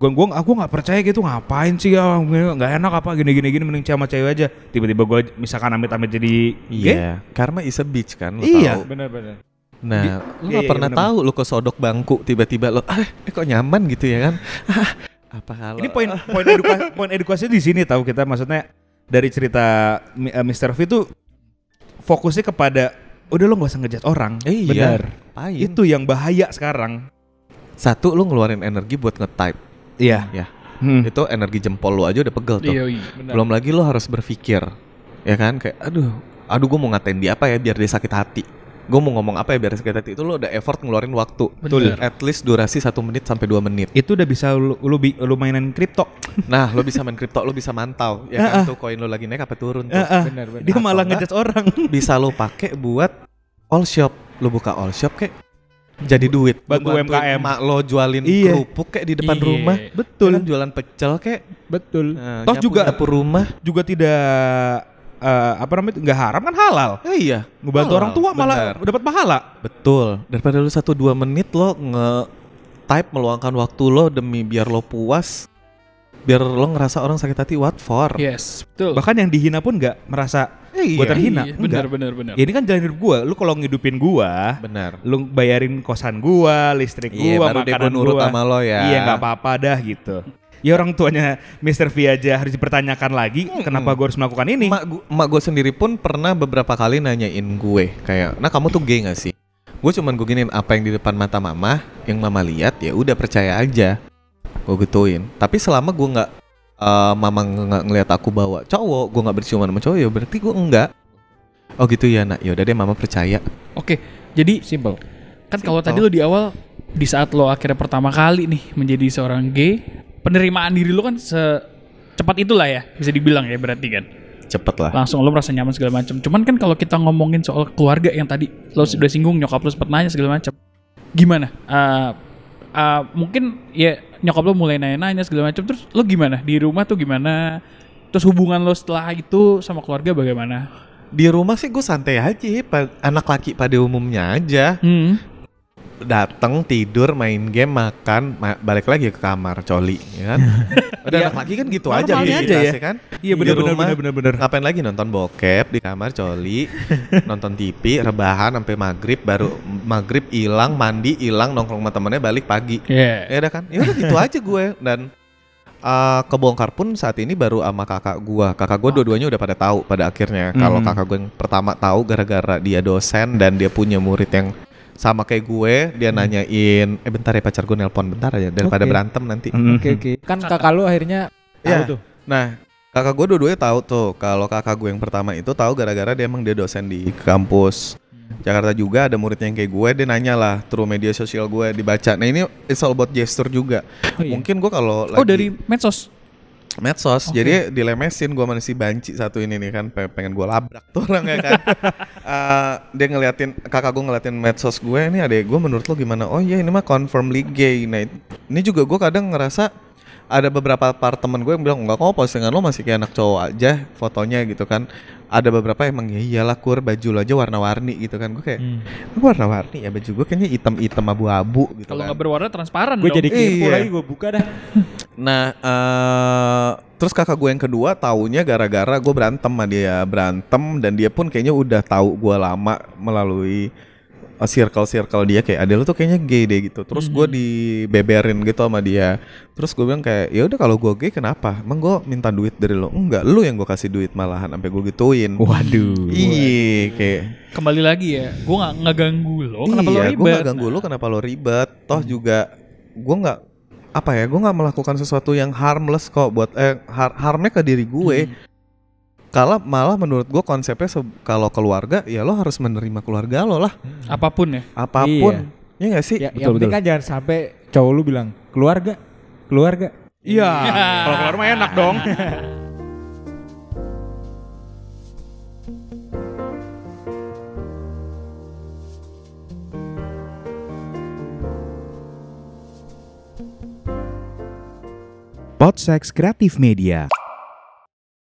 Gua gua aku nggak percaya gitu ngapain sih ya nggak enak apa gini gini gini mending sama cewek aja. Tiba-tiba gua misalkan amit-amit jadi gay. Iya, karma is a bitch kan, lo Iya. Benar-benar. Nah, Di- lu iya, gak iya, pernah bener. tahu lu kesodok bangku tiba-tiba lo, ah, eh kok nyaman gitu ya kan? Apa kalau Ini poin poin edukasi poin edukasi di sini tahu kita maksudnya dari cerita Mi- eh, Mr. V itu fokusnya kepada udah lo nggak usah ngejudge orang. Iya. Benar. Itu yang bahaya sekarang. Satu lu ngeluarin energi buat nge-type. Iya. Ya. Hmm. Itu energi jempol lu aja udah pegel tuh. Iya, iya. Belum lagi lu harus berpikir. Ya kan kayak aduh, aduh gue mau ngatain dia apa ya biar dia sakit hati. Gue mau ngomong apa ya biar sakit hati. Itu lu udah effort ngeluarin waktu. Betul. At least durasi satu menit sampai dua menit. Itu udah bisa lu, lu, lu mainin kripto. Nah, lu bisa main kripto, lu bisa mantau. Ya kan tuh koin lu lagi naik apa turun tuh. Benar, benar. Dia Atau malah enggak, ngejudge orang. bisa lo pakai buat all shop. Lo buka all shop kayak jadi duit. Lo Bantu UMKM. Emak lo jualin Iya. kerupuk kayak di depan Iya. rumah. Betul. Ya kan, jualan pecel kayak Betul. nah, Toh juga- dapur rumah. Juga tidak eh, apa namanya nggak haram kan halal. Eh, iya. Ngebantu Halal, orang tua malah dapat pahala. Betul. Daripada lu satu dua menit lo nge type meluangkan waktu lo demi biar lo puas. Biar lo ngerasa orang sakit hati what for? Yes, betul. Bahkan yang dihina pun nggak merasa Eh, gua iya. terhina. Iya, benar, benar, benar. Ya ini kan jalan hidup gua. Lu kalau ngidupin gua, Benar. lu bayarin kosan gua, listrik Iya, gua, baru deh makanan nurut gua. sama lo ya. Iya nggak apa-apa dah gitu. Ya orang tuanya Mr. V aja harus dipertanyakan lagi kenapa gua harus melakukan ini. Emak gu- emak gue sendiri pun pernah beberapa kali nanyain gue kayak, nah kamu tuh gay gak sih? Gue cuman gue giniin apa yang di depan mata mama, yang mama lihat ya udah percaya aja. Gue gituin. Tapi selama gue nggak eh, mama nggak ngelihat aku bawa cowok, gue nggak berciuman sama cowok ya berarti gue enggak. Oh gitu ya nak, ya udah deh mama percaya. Oke, jadi Simple. kan kalau tadi lo di awal di saat lo akhirnya pertama kali nih menjadi seorang gay, penerimaan diri lo kan secepat itulah ya, bisa dibilang ya berarti kan. Cepet lah. Langsung lo merasa nyaman segala macam. Cuman kan kalau kita ngomongin soal keluarga yang tadi lo sudah singgung nyokap lo sempat nanya segala macam. Gimana? Eh, eh, mungkin ya nyokap lo mulai nanya-nanya segala macam terus lo gimana? Di rumah tuh gimana? Terus hubungan lo setelah itu sama keluarga bagaimana? Di rumah sih gue santai aja, anak laki pada umumnya aja. Hmm. Dateng tidur, main game, makan, ma- balik lagi ke kamar, coli, ya kan? Udah anak laki kan gitu aja Normalnya aja ya. kan? Iya benar benar benar benar benar. Ngapain lagi nonton bokep di kamar coli, nonton TV, rebahan sampai maghrib, baru maghrib hilang, mandi hilang, nongkrong sama temennya balik pagi. Iya. Ya udah kan? Ya udah gitu aja gue dan eh, kebongkar pun saat ini baru sama kakak gue. Kakak gue dua-duanya udah pada tahu pada akhirnya. Kalau Hmm. kakak gue yang pertama tahu gara-gara dia dosen dan dia punya murid yang sama kayak gue, dia nanyain, eh bentar ya pacar gue nelpon bentar aja daripada Oke. berantem nanti. Hmm. Oke oke. Kan kakak lu akhirnya Iya. tahu tuh. Nah, kakak gue dua-duanya tahu tuh. Kalau kakak gue yang pertama itu tahu gara-gara dia emang dia dosen di kampus. Jakarta juga ada muridnya yang kayak gue, dia nanya lah through media sosial gue dibaca. Nah ini it's all about gesture juga. Oh, iya. Mungkin gue kalau Oh lagi dari medsos. Medsos, Oke. jadi dilemesin gue masih banci satu ini nih kan, pe- pengen gue labrak tuh orang ya kan. Eh, dia ngeliatin kakak gue ngeliatin medsos gue, ini adek gue menurut lo gimana? Oh iya ini mah confirmly gay. Nah ini juga gue kadang ngerasa ada beberapa part temen gue yang bilang enggak kok postingan lo masih kayak anak cowok aja fotonya gitu kan ada beberapa emang ya iyalah kur baju lo aja warna-warni gitu kan gue kayak Hmm. "Lu warna-warni ya baju gue kayaknya hitam-hitam abu-abu gitu Kalau kan nggak berwarna transparan Gue jadi kepo Iya. lagi gue buka dah. Nah, eh terus kakak gue yang kedua taunya gara-gara gue berantem sama dia berantem dan dia pun kayaknya udah tahu gue lama melalui uh, circle-circle dia kayak ada lu tuh kayaknya gay deh gitu. Terus gue dibeberin gitu sama dia. Terus gue bilang kayak ya udah kalau gue gay kenapa? Emang gue minta duit dari lo? Enggak, lu yang gue kasih duit malahan sampai gue gituin. Waduh. Iya, kayak Kembali lagi ya, gue nggak ngeganggu lo. Kenapa lo iya, ribet? gue gak ganggu lo kenapa lo ribet? Toh juga gue nggak apa ya, gue nggak melakukan sesuatu yang harmless kok buat eh har- harmnya ke diri gue. Kalau malah menurut gue konsepnya se- kalau keluarga ya lo harus menerima keluarga lo lah Apa pun ya. apa pun. Ya nggak sih? Ya, yang penting kan jangan sampai cowok lu bilang keluarga, keluarga. Iya. Kalau keluar mah enak dong. Podsex Kreatif Media.